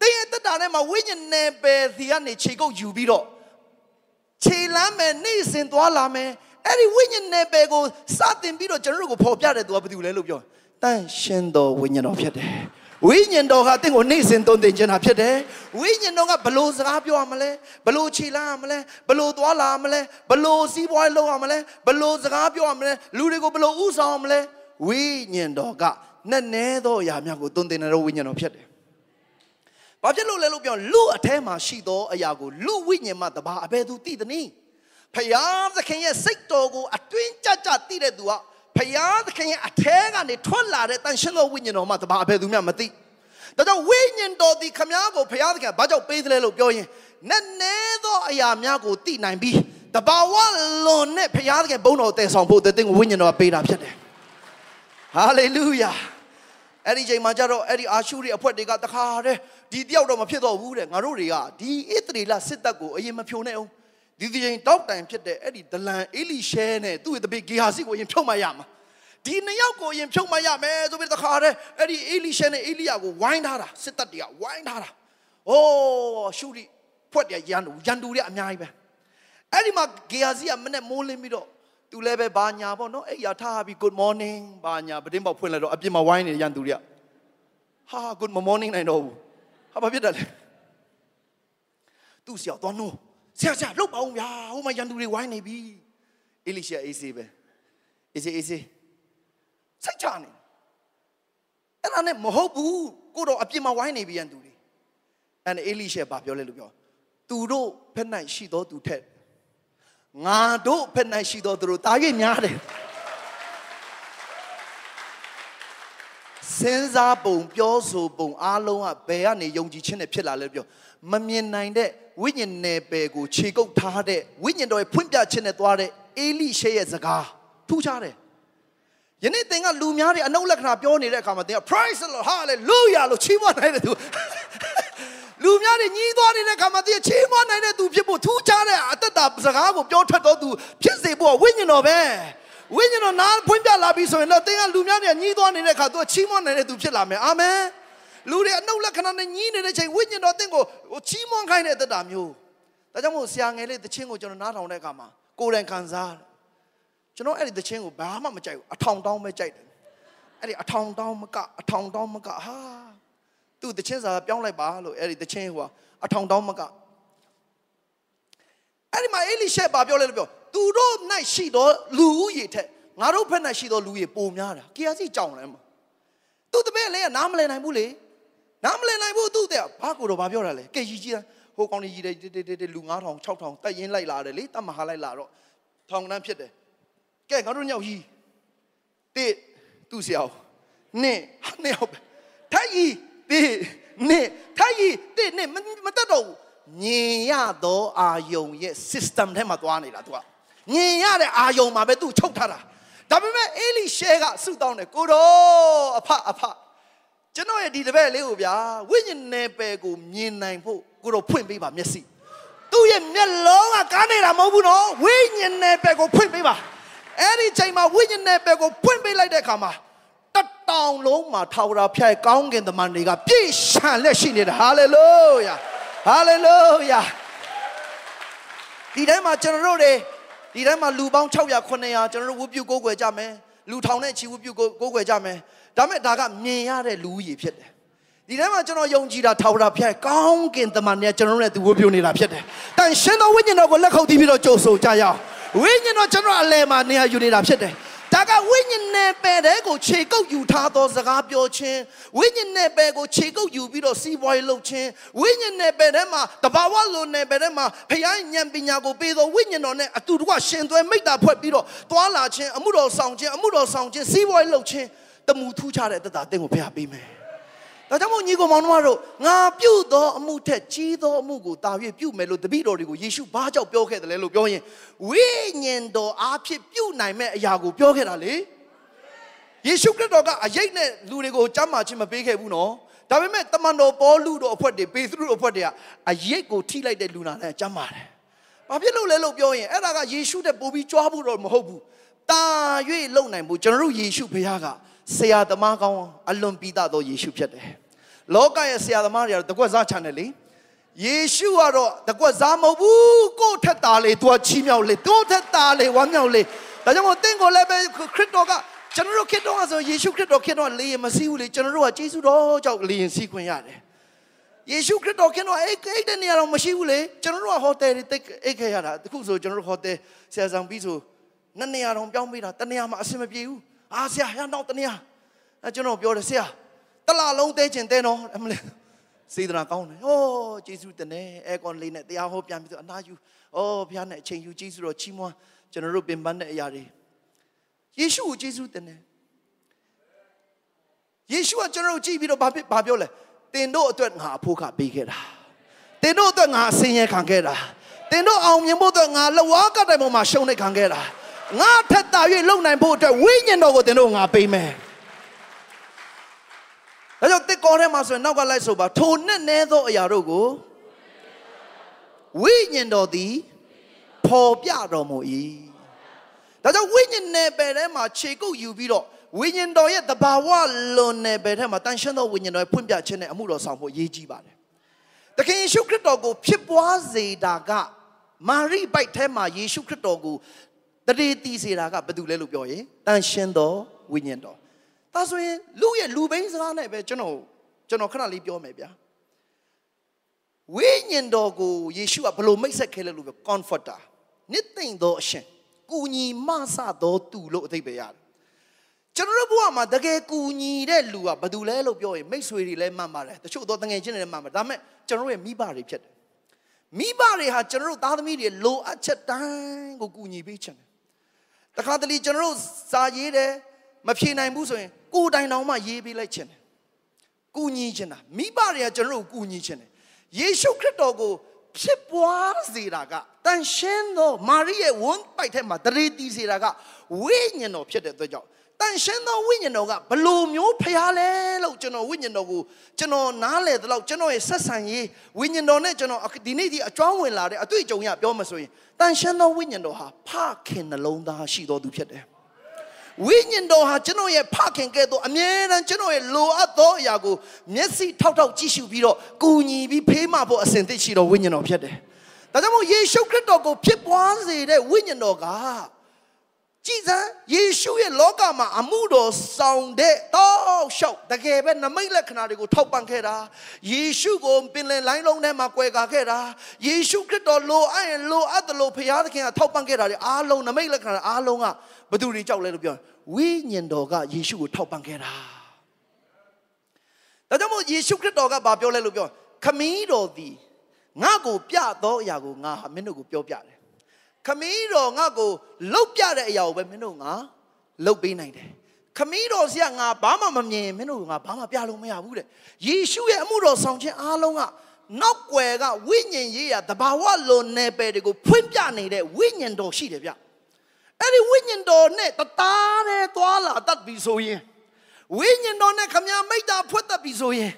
တင်းရဲ့တက်တာထဲမှာဝိညာဉ်နယ်ပယ်စီကနေခြေကုပ်ယူပြီးတော့ ခြေလမ်းမယ်နေ့စဉ်သွားလာမယ်အဲ့ဒီဝိညာဉ်နယ်ပယ်ကိုစတင်ပြီးတော့ကျွန်တော်တို့ကိုပေါ်ပြတဲ့သူကဘာတူလဲလို့ပြောတန်ရှင်တော်ဝိညာဉ်တော်ဖြစ်တယ်ဝိညာဉ်တော်ကတင့်ကိုနေ့စဉ်သွန်သင်ခြင်းတာဖြစ်တယ်ဝိညာဉ်တော်ကဘလို့စကားပြောရမလဲဘလို့ခြေလမ်းရမလဲဘလို့သွားလာရမလဲဘလို့စီးပွားလုပ်ရမလဲဘလို့စကားပြောရမလဲလူတွေကိုဘလို့ဥဆောင်ရမလဲဝိညာဉ်တော်ကနဲ့နဲသောအရာများကိုသွန်သင်တဲ့ဝိညာဉ်တော်ဖြစ်တယ်။ ဘာဖြစ်လို့လဲလို့ပြောလူအထဲမှာရှိသောအရာကိုလူဝိညာဉ်မှတပါအဘယ်သူသိသနည်း။ဖယားသခင်ရဲ့စိတ်တော်ကိုအတွင်းကြကြသိတဲ့သူကဖယားသခင်ရဲ့အထဲကနေထွက်လာတဲ့တန်ရှင်းသောဝိညာဉ်တော်မှတပါအဘယ်သူမှမသိ။ဒါကြောင့်ဝိညာဉ်တော်ဒီခမားကိုဖယားသခင်ဘာကြောင့်ပေးသလဲလို့ပြောရင်နဲ့နဲသောအရာများကိုသိနိုင်ပြီးတဘာဝလွန်နဲ့ဖယားသခင်ဘုန်းတော်တည်ဆောင်ဖို့တဲ့တင်ကိုဝိညာဉ်တော်ကပေးတာဖြစ်တယ်။ဟာလေလုယာ။ အဲ့ဒီချိန်မှာကျတော့အဲ့ဒီအာရှုရိအဖွဲ့တွေကတခါတည်းဒီတယောက်တော့မဖြစ်တော့ဘူးတဲ့ငါတို့တွေကဒီဣသရေလစစ်တပ်ကိုအရင်မဖြိုနဲ့အောင်ဒီဒီချိန်တောက်တိုင်ဖြစ်တဲ့အဲ့ဒီဒလန်အေလိရှဲနဲ့သူ့ရဲ့တပည့်ဂေဟာစီကိုအရင်ဖြုတ်မှရမှာဒီနှစ်ယောက်ကိုအရင်ဖြုတ်မရမယ်ဆိုပြီးတခါတည်းအဲ့ဒီအေလိရှဲနဲ့အေလိယာကိုဝိုင်းထားတာစစ်တပ်တွေကဝိုင်းထားတာအိုးရှုရီဖွက်တယ်ရန်သူရန်သူတွေအများကြီးပဲအဲ့ဒီမှာဂေဟာစီကမနဲ့မိုးလင်းပြီးတော့ သူလည်းပဲဘာညာပေါ့နော်အဲ့ရထားပြီး good morning ဘာညာပတင်းပေါက်ဖွင့်လိုက်တော့အပြင်မှာဝိုင်းနေရန်သူတွေကဟာ good morning နိုင်တော့ဘူးဟာဘာဖြစ်တယ်လဲသူ့ဆရာသွားနိုးဆရာဆရာလှုပ်ပါဦးဗျာဟိုမှာရန်သူတွေဝိုင်းနေပြီအေလိရှဲအေးစေးပဲအေးစေးအေးစေးစိတ်ချနေအဲ့ဒါနဲ့မဟုတ်ဘူးကိုတော့အပြစ်မှာဝိုင်းနေပြီရန်သူတွေအဲ့ဒါအေလိရှဲဘာပြောလဲလို့ပြောသူတို့ဖက်၌ရှိသောသူထက် ငါတို့ဖက်၌ရှိသောသူတို့တာ၍များတယ်စဉ်းစားပုံပြောဆိုပုံအားလုံးကဘယ်ကနေယုံကြည်ခြင်းနဲ့ဖြစ်လာလဲပြောမမြင်နိုင်တဲ့ဝိညာဉ်နယ်ပယ်ကိုခြေကုပ်ထားတဲ့ဝိညာဉ်တော်ရဲ့ဖွင့်ပြခြင်းနဲ့သွားတဲ့အေလိရှဲရဲ့စကားထူးခြားတယ်ယနေ့သင်ကလူများတွေအနုလက္ခဏာပြောနေတဲ့အခါမှာသင်က praise the lord hallelujah လို့ချီးမွမ်းနိုင်တဲ့သူ လူများတွေညီးသွားနေတဲ့အခါမှာသင်ချီးမွမ်းနိုင်တဲ့သူဖြစ်ဖို့ထူးခြားတဲ့အသက်တာစကားကိုပြောထွက်တော်သူဖြစ်စေဖို့ဝိညာဉ်တော်ပဲဝိညာဉ်တော်နားဖွင့်ပြလာပြီဆိုရင်တော့သင်ကလူများတွေညီးသွားနေတဲ့အခါသူချီးမွမ်းနိုင်တဲ့သူဖြစ်လာမယ်အာမင်လူတွေအနုလက္ခဏာနဲ့ညီးနေတဲ့ချိန်ဝိညာဉ်တော်သင်ကိုချီးမွမ်းခိုင်းတဲ့သက်တာမျိုးဒါကြောင့်မို့ဆရာငယ်လေးတခြင်းကိုကျွန်တော်နားထောင်တဲ့အခါမှာကိုယ်တိုင်ခံစားတယ်ကျွန်တော်အဲ့ဒီသချင်းကိုဘာမှမကြိုက်ဘူးအထောင်တောင်းပဲကြိုက်တယ်အဲ့ဒီအထောင်တောင်းမကအထောင်တောင်းမကဟာ သူ့သချင်းစာပြောင်းလိုက်ပါလို့အဲ့ဒီသချင်းဟိုအထောင်တောင်းမကအဲ့ဒီမှာအေလိရှဲဘာပြောလဲလို့ပြောသူတို့၌ရှိသောလူဦးရေထက်ငါတို့ဘက်၌ရှိသောလူကြီးပိုများတာကေယာစီကြောင်လဲမှာသူတပည့်လည်းနားမလည်နိုင်ဘူးလေနားမလည်နိုင်ဘူးသူတဲ့ဘာကိုတော့ဘာပြောတာလဲကဲကြီးကြီးဟိုကောင်းကြီးတဲ့လူ9000 6000တက်ရင်လိုက်လာတယ်လေတတ်မဟာလိုက်လာတော့ထောင်တန်းဖြစ်တယ်ကဲငါတို့ညောက်ကြီးတစ်သူ့ဆရာနှစ်နှစ်ဟုတ်ပဲထိုက်ကြီး တစ်နှစ်ထိုက်ကြီးတစ်နှစ်မတက်တော့ဘူးညင်ရသောအာယုံရဲ့ system ထဲမှာသွားနေတာ तू ကညင်ရတဲ့အာယုံမှာပဲ तू ချုပ်ထားတာဒါပေမဲ့အေလိရှဲကဆုတောင်းတယ်ကိုတော့အဖအဖကျွန်တော်ရဲ့ဒီတပည့်လေးကိုဗျာဝိညာဉ်နယ်ပယ်ကိုမြင်နိုင်ဖို့ကိုတော့ဖွင့်ပေးပါမျက်စိသူ့ရဲ့မျက်လုံးကကားနေတာမဟုတ်ဘူးနော်ဝိညာဉ်နယ်ပယ်ကိုဖွင့်ပေးပါအဲ့ဒီချိန်မှာဝိညာဉ်နယ်ပယ်ကိုဖွင့်ပေးလိုက်တဲ့အခါမှာ တတောင်လုံးမှာထာဝရဖျားကောင်းကင်တမန်တွေကပြည့်ရှံလက်ရှိနေတာဟာလေလုယာဟာလေလုယာဒီတိုင်းမှာကျွန်တော်တို့တွေဒီတိုင်းမှာလူပေါင်း600 900ကျွန်တော်တို့ဝုပြုကိုးကွယ်ကြမယ်လူထောင်နဲ့ချီဝုပြုကိုးကွယ်ကြမယ်ဒါမဲ့ဒါကမြင်ရတဲ့လူကြီးဖြစ်တယ်ဒီထဲမှာကျွန်တော်ယုံကြည်တာထာဝရဘုရားကောင်းကင်တမန်နဲ့ကျွန်တော်တို့နဲ့သူဝတ်ပြုနေတာဖြစ်တယ်။တန်ရှင်သောဝိညာဉ်တော်ကိုလက်ခုပ်တီးပြီးတော့ကြိုဆိုကြရအောင်။ဝိညာဉ်တော်ကျွန်တော်အလယ်မှာနေရာယူနေတာဖြစ်တယ်။ဒါက ဝိညာဉ်နယ်ပယ်တဲ့ကိုခြေကုပ်ယူထားသောစကားပြောခြင်းဝိညာဉ်နယ်ပယ်ကိုခြေကုပ်ယူပြီးတော့စီးပွားရေးလုပ်ခြင်းဝိညာဉ်နယ်ပယ်ထဲမှာတဘာဝလိုနယ်ပယ်ထဲမှာဖခင်ဉာဏ်ပညာကိုပေးသောဝိညာဉ်တော်နဲ့အတူတကွရှင်သွဲမိတ္တာဖွဲ့ပြီးတော့တွာလာခြင်းအမှုတော်ဆောင်ခြင်းအမှုတော်ဆောင်ခြင်းစီးပွားရေးလုပ်ခြင်းတမှုထူးခြားတဲ့တသက်အသင်ကိုဖခင်ပေးမယ်။ ဒါကြောင့်မို့ညီကိုမောင်နှမတို့ငါပြုတ်သောအမှုထက်ကြီးသောအမှုကိုတာ၍ပြုတ်မယ်လို့တပည့်တော်တွေကိုယေရှုဘာကြောင့်ပြောခဲ့တယ်လဲလို့ပြောရင်ဝိညာဉ်တော်အားဖြင့်ပြုတ်နိုင်မဲ့အရာကိုပြောခဲ့တာလေယေရှုခရစ်တော်ကအရေးနဲ့လူတွေကိုကြမ်းမာခြင်းမပေးခဲ့ဘူးနော်ဒါပေမဲ့တမန်တော်ပေါလုတို့အဖွဲ့တွေပေသရုတို့အဖွဲ့တွေကအရေးကိုထိလိုက်တဲ့လူနာနဲ့ကြမ်းမာတယ်ဘာဖြစ်လို့လဲလို့ပြောရင်အဲ့ဒါကယေရှုတဲ့ပို့ပြီးကြွားဖို့တော့မဟုတ်ဘူးတာ၍လုံနိုင်ဖို့ကျွန်တော်တို့ယေရှုဘုရားကဆရာသမားကောင်းအလွန်ပြီးသားသောယေရှုဖြစ်တယ် လောကရဲ့ဆရာသမားတွေကတော့တကွက်စားချန်တယ်လေယေရှုကတော့တကွက်စားမဟုတ်ဘူးကိုယ့်ထက်သားလေသူကချီးမြှောက်လေသူ့ထက်သားလေဝမ်းမြောက်လေဒါကြောင့်မို့တင့်ကိုလည်းပဲခရစ်တော်ကကျွန်တော်တို့ခရစ်တော်ကဆိုယေရှုခရစ်တော်ခရစ်တော်လေရင်မစည်းဘူးလေကျွန်တော်တို့ကယေရှုတော်ကြောင့်လေရင်စီးခွင့်ရတယ်ယေရှုခရစ်တော်ခင်တော့အဲ့အဲ့တဲ့နေရာတော့မရှိဘူးလေကျွန်တော်တို့ကဟိုတယ်တွေတိတ်အိတ်ခဲ့ရတာတခုဆိုကျွန်တော်တို့ဟိုတယ်ဆရာဆောင်ပြီးဆိုနှစ်နေရာတော့ပြောင်းပေးတာတနေရာမှာအဆင်မပြေဘူးအာဆရာရနောက်တနေရာအဲကျွန်တော်ပြောတယ်ဆရာ တလလုံးတဲချင်တဲနော်အမလေးစေတနာကောင်းတယ်ဟောဂျေစုတနေအဲကွန်လေးနဲ့တရားဟောပြန်ပြီးတော့အနာယူဩဘုရားနဲ့အချိန်ယူဂျေစုတော်ချီးမွမ်းကျွန်တော်တို့ပင်ပန်းတဲ့အရာတွေယေရှုကိုဂျေစုတနေယေရှုကကျွန်တော်တို့ကြည့်ပြီးတော့ဘာဖြစ်ဘာပြောလဲတင်တို့အတွက်ငါအဖို့ခပေးခဲ့တာတင်တို့အတွက်ငါအစင်ရခံခဲ့တာတင်တို့အောင်မြင်ဖို့အတွက်ငါလဝါကတိုင်ပေါ်မှာရှုံးနေခံခဲ့တာငါထက်တာ၍လုံနိုင်ဖို့အတွက်ဝိညာဉ်တော်ကိုတင်တို့ငါပေးမယ် ဒါကြောင့်တစ်ကောထဲမှာဆိုရင်နောက်ကလိုက်ဆိုပါထိုနဲ့နဲသောအရာတို့ကိုဝိညာဉ်တော်သည်ပေါ်ပြတော်မူ၏ဒါကြောင့်ဝိညာဉ်နယ်ပယ်ထဲမှာခြေကုပ်ယူပြီးတော့ဝိညာဉ်တော်ရဲ့တဘာဝလွန်နယ်ပယ်ထဲမှာတန်ရှင်းသောဝိညာဉ်တော်ရဲ့ဖွင့်ပြခြင်းနဲ့အမှုတော်ဆောင်ဖို့အရေးကြီးပါတယ်။သခင်ယေရှုခရစ်တော်ကိုဖြစ်ပွားစေတာကမာရိပိုက်ထဲမှာယေရှုခရစ်တော်ကိုတရေတီစေတာကဘာတူလဲလို့ပြောရင်တန်ရှင်းသောဝိညာဉ်တော်။ ဒါဆိုရင်လူရဲ့လူဘိန်းစကားနဲ့ပဲကျွန်တော်ကျွန်တော်ခဏလေးပြောမယ်ဗျာ။ဝိညာဉ်တော်ကိုယေရှုကဘယ်လိုမိတ်ဆက်ခဲလဲလို့ပြော comforter နှစ်သိမ့်သောအရှင်ကူညီမဆသောသူလို့အသိပဲရတယ်ကျွန်တော်တို့ဘဝမှာတကယ်ကူညီတဲ့လူကဘာတူလဲလို့ပြောရင်မိတ်ဆွေတွေလည်းမှန်ပါတယ်တချို့တော့တငယ်ချင်းတွေလည်းမှန်ပါတယ်ဒါပေမဲ့ကျွန်တော်တို့ရဲ့မိဘတွေဖြစ်တယ်မိဘတွေဟာကျွန်တော်တို့သားသမီးတွေလိုအပ်ချက်တိုင်းကိုကူညီပေးချင်တယ်တခါတလေကျွန်တော်တို့စာရေးတယ် မဖြေနိုင်ဘူးဆိုရင်ကိုယ်တိုင်တောင်မှရေးပေးလိုက်ချင်တယ်ကူညီချင်တာမိဘတွေကကျွန်တော်တို့ကူညီချင်တယ်ယေရှုခရစ်တော်ကိုဖြစ်ပွားစေတာကတန်ရှင်းသောမာရိရဲ့ဝန်းပိုက်ထဲမှာတရေတီစေတာကဝိညာဉ်တော်ဖြစ်တဲ့အတွက်ကြောင့်တန်ရှင်းသောဝိညာဉ်တော်ကဘလို့မျိုးဖျားလဲလို့ကျွန်တော်ဝိညာဉ်တော်ကိုကျွန်တော်နားလေသလောက်ကျွန်တော်ရဲ့ဆက်ဆံရေးဝိညာဉ်တော်နဲ့ကျွန်တော်ဒီနေ့ဒီအကြောင်းဝင်လာတဲ့အတွေ့အကြုံရပြောမှဆိုရင်တန်ရှင်းသောဝိညာဉ်တော်ဟာဖခင်နှလုံးသားရှိတော်သူဖြစ်တယ် ဝိညာဉ်တော်ဟာကျွန်တော်ရဲ့ဖခင်ကဲ့သို့အမြဲတမ်းကျွန်တော်ရဲ့လိုအပ်သောအရာကိုမျက်စိထောက်ထောက်ကြည့်ရှုပြီးတော့ကူညီပြီးဖေးမဖို့အစဉ်သိရှိတော်ဝိညာဉ်တော်ဖြစ်တယ်။ဒါကြောင့်မို့ယေရှုခရစ်တော်ကိုဖြစ်ပွားစေတဲ့ဝိညာဉ်တော်က ကြည်စမ်းယေရှုရဲ့လောကမှာအမှုတော်ဆောင်တဲ့တောက်လျှောက်တကယ်ပဲနမိတ်လက္ခဏာတွေကိုထောက်ပံ့ခဲ့တာယေရှုကိုပင်လယ်လိုင်းလုံးထဲမှာကွယ်ကာခဲ့တာယေရှုခရစ်တော်လိုအပ်ရင်လိုအပ်တယ်လို့ဖခင်သခင်ကထောက်ပံ့ခဲ့တာတွေအားလုံးနမိတ်လက္ခဏာအားလုံးကဘသူတွေကြောက်လဲလို့ပြောဝိညာဉ်တော်ကယေရှုကိုထောက်ပံ့ခဲ့တာဒါကြောင့်မို့ယေရှုခရစ်တော်ကဘာပြောလဲလို့ပြောခမည်းတော်သည်ငါ့ကိုပြသောအရာကိုငါမင်းတို့ကိုပြောပြတယ် ခမည်းတော်ငါ့ကိုလှုပ်ပြတဲ့အရာကိုပဲမင်းတို့ငါလှုပ်ပေးနိုင်တယ်ခမည်းတော်ဆရာငါဘာမှမမြင်မင်းတို့ငါဘာမှပြလို့မရဘူးတဲ့ယေရှုရဲ့အမှုတော်ဆောင်ခြင်းအားလုံးကနောက်ွယ်ကဝိညာဉ်ရေးရတဘာဝလွန်နယ်ပယ်တွေကိုဖွင့်ပြနေတဲ့ဝိညာဉ်တော်ရှိတယ်ဗျအဲ့ဒီဝိညာဉ်တော်နဲ့တသားနဲ့သွားလာတတ်ပြီဆိုရင်ဝိညာဉ်တော်နဲ့ခမမိတ်တာဖွက်တတ်ပြီဆိုရင်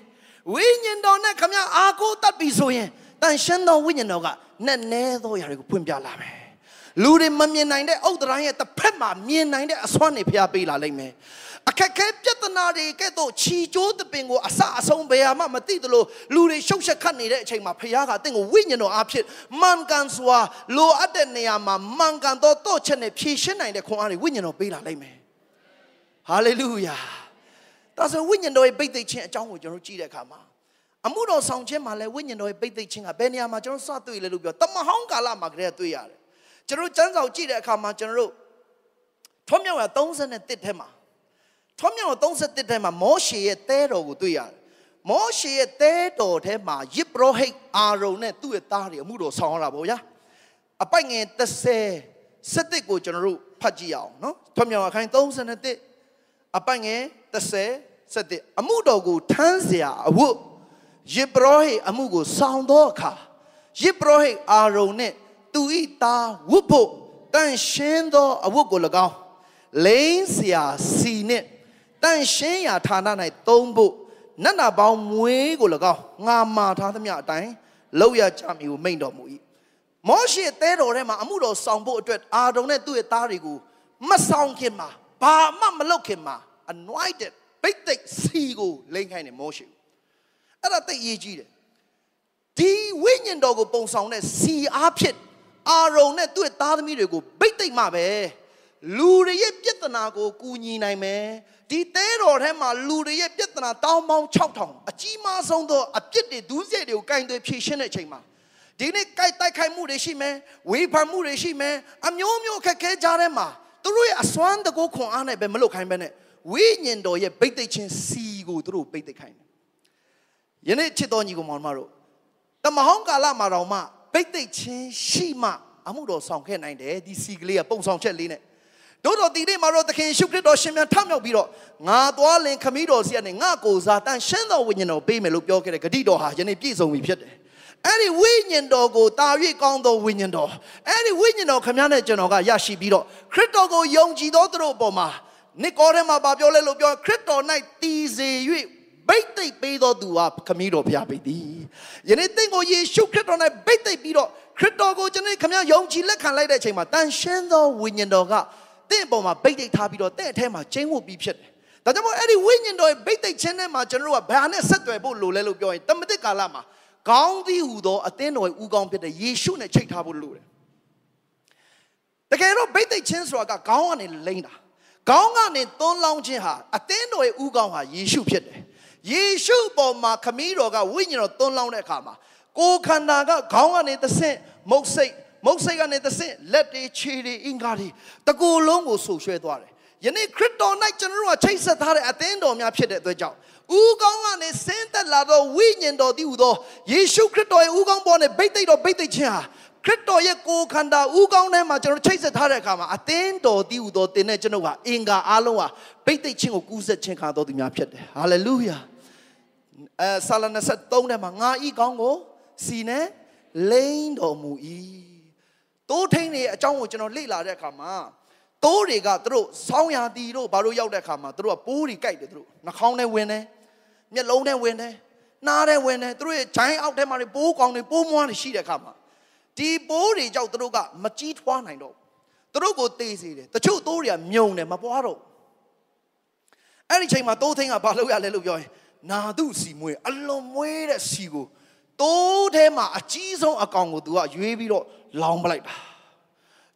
ဝိညာဉ်တော်နဲ့ခမအာကိုတတ်ပြီဆိုရင်တန်ရှင်းသောဝိညာဉ်တော်ကနဲ့နဲသောຢာတွေကိုဖွင့်ပြလာမယ် လူတွေမမြင်နိုင်တဲ့ဥဒ္ဒရာရဲ့တစ်ဖက်မှာမြင်နိုင်တဲ့အစွမ်းတွေဖျားပေးလာလိမ့်မယ်အခက်ခဲပြဿနာတွေကဲ့သို့ခြီကျိုးတပင်ကိုအစအဆုံးဘယ်မှမသိသလိုလူတွေရှုပ်ရှက်ခတ်နေတဲ့အချိန်မှာဖခင်ကတင့်ကိုဝိညာဉ်တော်အဖြစ်မှန်ကန်စွာလိုအပ်တဲ့နေရာမှာမှန်ကန်သောတော့ချက်နဲ့ဖြည့်ရှင်းနိုင်တဲ့ခွန်အားတွေဝိညာဉ်တော်ပေးလာလိမ့်မယ်ဟာလေလုယာဒါဆိုဝိညာဉ်တော်ရဲ့ပိတ်သိခြင်းအကြောင်းကိုကျွန်တော်ကြည့်တဲ့အခါမှာအမှုတော်ဆောင်ခြင်းမှာလည်းဝိညာဉ်တော်ရဲ့ပိတ်သိခြင်းကဘယ်နေရာမှာကျွန်တော်စတွေ့လဲလို့ပြောတမဟောင်းကာလမှာကတည်းကတွေ့ရတယ် ကျွန်တော်ကျမ်းစာကိုကြည့်တဲ့အခါမှာကျွန်တော်တို့ထွမြောက်ရ31ထဲမှာထွမြောက်31ထဲမှာမောရှေရဲ့တဲတော်ကိုတွေ့ရတယ်မောရှေရဲ့တဲတော်ထဲမှာယစ်ပရောဟိတ်အာရုန်နဲ့သူ့ရဲ့သားတွေအမှုတော်ဆောင်ရတာပေါ့ဗျာအပိုက်ငယ်30စက်တစ်ကိုကျွန်တော်တို့ဖတ်ကြည့်အောင်နော်ထွမြောက်အခန်း31အပိုက်ငယ်30စက်တစ်အမှုတော်ကိုထမ်းเสียအဝတ်ယစ်ပရောဟိတ်အမှုကိုဆောင်သောအခါယစ်ပရောဟိတ်အာရုန်နဲ့ သူဤသားဝတ်ဖို့တန်ရှင်းသောအဝတ်ကို၎င်းလိမ့်စရာစီနှင့်တန်ရှင်းရာဌာန၌သုံးဖို့နတ်နာပေါင်းမွေးကို၎င်းငါမာထားသမျှအတိုင်းလောက်ရကြမည်ကိုမိန့်တော်မူ၏မောရှေတဲတော်ထဲမှာအမှုတော်ဆောင်ဖို့အတွက်အာဒုံနဲ့သူ့ရဲ့သားတွေကိုမဆောင်ခင်မှာဘာမှမလုပ်ခင်မှာ anointed ဘိတ်သိက်စီကိုလိမ့်ခိုင်းတယ်မောရှေအဲ့ဒါသိအရေးကြီးတယ်ဒီဝိညာဉ်တော်ကိုပုံဆောင်တဲ့စီအားဖြင့် အာရုံနဲ့သူ့ရဲ့သားသမီးတွေကိုဘိတ်သိက်မှပဲလူတွေရဲ့ပြဿနာကိုကူညီနိုင်မယ်ဒီတဲတော်ထဲမှာလူတွေရဲ့ပြဿနာတောင်းပေါင်း6000အကြီးမားဆုံးသောအပြစ်တွေဒုစရိုက်တွေကိုကင်သွေးဖြေရှင်းတဲ့အချိန်မှာဒီနေ့ကြိုက်တိုက်ခိုက်မှုတွေရှိမယ်ဝေဖန်မှုတွေရှိမယ်အမျိုးမျိုးခက်ခဲကြတဲ့မှာသူတို့ရဲ့အစွမ်းတကူခွန်အားနဲ့ပဲမလုပ်ခိုင်းပဲနဲ့ဝိညာဉ်တော်ရဲ့ဘိတ်သိက်ခြင်းစီကိုသူတို့ဘိတ်သိက်ခိုင်းတယ်ယနေ့ချစ်တော်ညီကောင်မောင်တို့တမဟောင်းကာလမှာတော့မှ ဘိတ်သိက်ချင်းရှိမှအမှုတော်ဆောင်ခဲ့နိုင်တယ်ဒီစီကလေးကပုံဆောင်ချက်လေးနဲ့တို့တော်ဒီနေ့မှာတော့သခင်ရှုခရစ်တော်ရှင်မြန်ထမြောက်ပြီးတော့ငါသွားလင်ခမည်းတော်စီကနေငါကိုစားတန်ရှင်းတော်ဝိညာဉ်တော်ပေးမယ်လို့ပြောခဲ့တဲ့ဂတိတော်ဟာယနေ့ပြည့်စုံပြီဖြစ်တယ်အဲ့ဒီဝိညာဉ်တော်ကိုတာ၍ကောင်းသောဝိညာဉ်တော်အဲ့ဒီဝိညာဉ်တော်ခမည်းနဲ့ကျွန်တော်ကရရှိပြီးတော့ခရစ်တော်ကိုယုံကြည်သောသူတို့အပေါ်မှာနိကောထဲမှာပြောလဲလို့ပြောခရစ်တော်၌တည်စေ၍ ဘိတ်သိက်ပေးတော်သူဟာခမည်းတော်ဘုရားပေသည်ယနေ့သင်ကိုယေရှုခရစ်တော်၌ဘိတ်သိက်ပြီးတော့ခရစ်တော်ကိုကျွန်တော်ခမည်းယုံကြည်လက်ခံလိုက်တဲ့အချိန်မှာတန်ရှင်းသောဝိညာဉ်တော်ကတင့်ပေါ်မှာဗိတ်သိက်ထားပြီးတော့တင့်အထဲမှာကျင်းဝတ်ပြီးဖြစ်တယ်ဒါကြောင့်မို့အဲ့ဒီဝိညာဉ်တော်ရဲ့ဗိတ်သိက်ခြင်းထဲမှာကျွန်တော်တို့ကဘာနဲ့ဆက်သွယ်ဖို့လိုလဲလို့ပြောရင်တမတိကာလမှာကောင်းသည်ဟူသောအသင်းတော်ရဲ့ဥကောင်းဖြစ်တဲ့ယေရှုနဲ့ချိတ်ထားဖို့လိုတယ်တကယ်တော့ဗိတ်သိက်ခြင်းဆိုတာကခေါင်းကနေလိမ့်တာ ခေါင်းကနေသွန်းလောင်းခြင်းဟာအသင်းတော်ရဲ့ဥကောင်းဟာယေရှုဖြစ်တယ်ယေရှုပေါ်မှာခမည်းတော်ကဝိညာဉ်တော်သွန်းလောင်းတဲ့အခါမှာကိုယ်ခန္ဓာကခေါင်းကနေသဆင့်မုတ်စိတ်မုတ်စိတ်ကနေသဆင့်လက်တွေခြေတွေအင်္ဂါတွေတကူလုံးကိုဆူရွှဲသွားတယ်ယနေ့ခရစ်တော်၌ကျွန်တော်တို့ကချိတ်ဆက်ထားတဲ့အသင်းတော်များဖြစ်တဲ့အတွက်ကြောင့်ဥကောင်းကနေဆင်းသက်လာသောဝိညာဉ်တော်တည်ဟူသောယေရှုခရစ်တော်ရဲ့ဥကောင်းပေါ်နဲ့ဗိတ်သိက်တော်ဗိတ်သိက်ခြင်းဟာ ခရစ်တော်ရဲ့ကိုယ်ခန္ဓာဥကောင်းထဲမှာကျွန်တော်ချိတ်ဆက်ထားတဲ့အခါမှာအသင်းတော်တည်ဟူသောတင်တဲ့ကျွန်ုပ်ဟာအင်္ဂါအလုံးဟာဗိတ်သိက်ခြင်းကိုကူးဆက်ခြင်းခါတော်သူများဖြစ်တယ်ဟာလေလုယာအဲဆာလ23ထဲမှာငါဤကောင်းကိုစီနဲ့လိမ့်တော်မူ၏တိုးထိန်တွေအကြောင်းကိုကျွန်တော်လေ့လာတဲ့အခါမှာတိုးတွေကသူတို့ဆောင်းရာတီတို့ဘာလို့ရောက်တဲ့အခါမှာသူတို့ကပိုးတွေကြိုက်တယ်သူတို့နှာခေါင်းထဲဝင်တယ်မျက်လုံးထဲဝင်တယ်နားထဲဝင်တယ်သူတို့ရဲ့ဂျိုင်းအောက်ထဲမှာပိုးကောင်တွေပိုးမွားတွေရှိတဲ့အခါမှာ ဒီပိုးတွေကြောင့်သူတို့ကမကြီးထွားနိုင်တော့သူတို့ကိုတေးစေတယ်တချို့တိုးတွေကမြုံတယ်မပွားတော့အဲ့ဒီချိန်မှာတိုးထင်းကဘာလုပ်ရလဲလို့ပြောရင်နာသူစီမွေးအလွန်မွေးတဲ့စီကိုတိုးထဲမှာအကြီးဆုံးအကောင်ကိုသူကရွေးပြီးတော့လောင်းပလိုက်တာ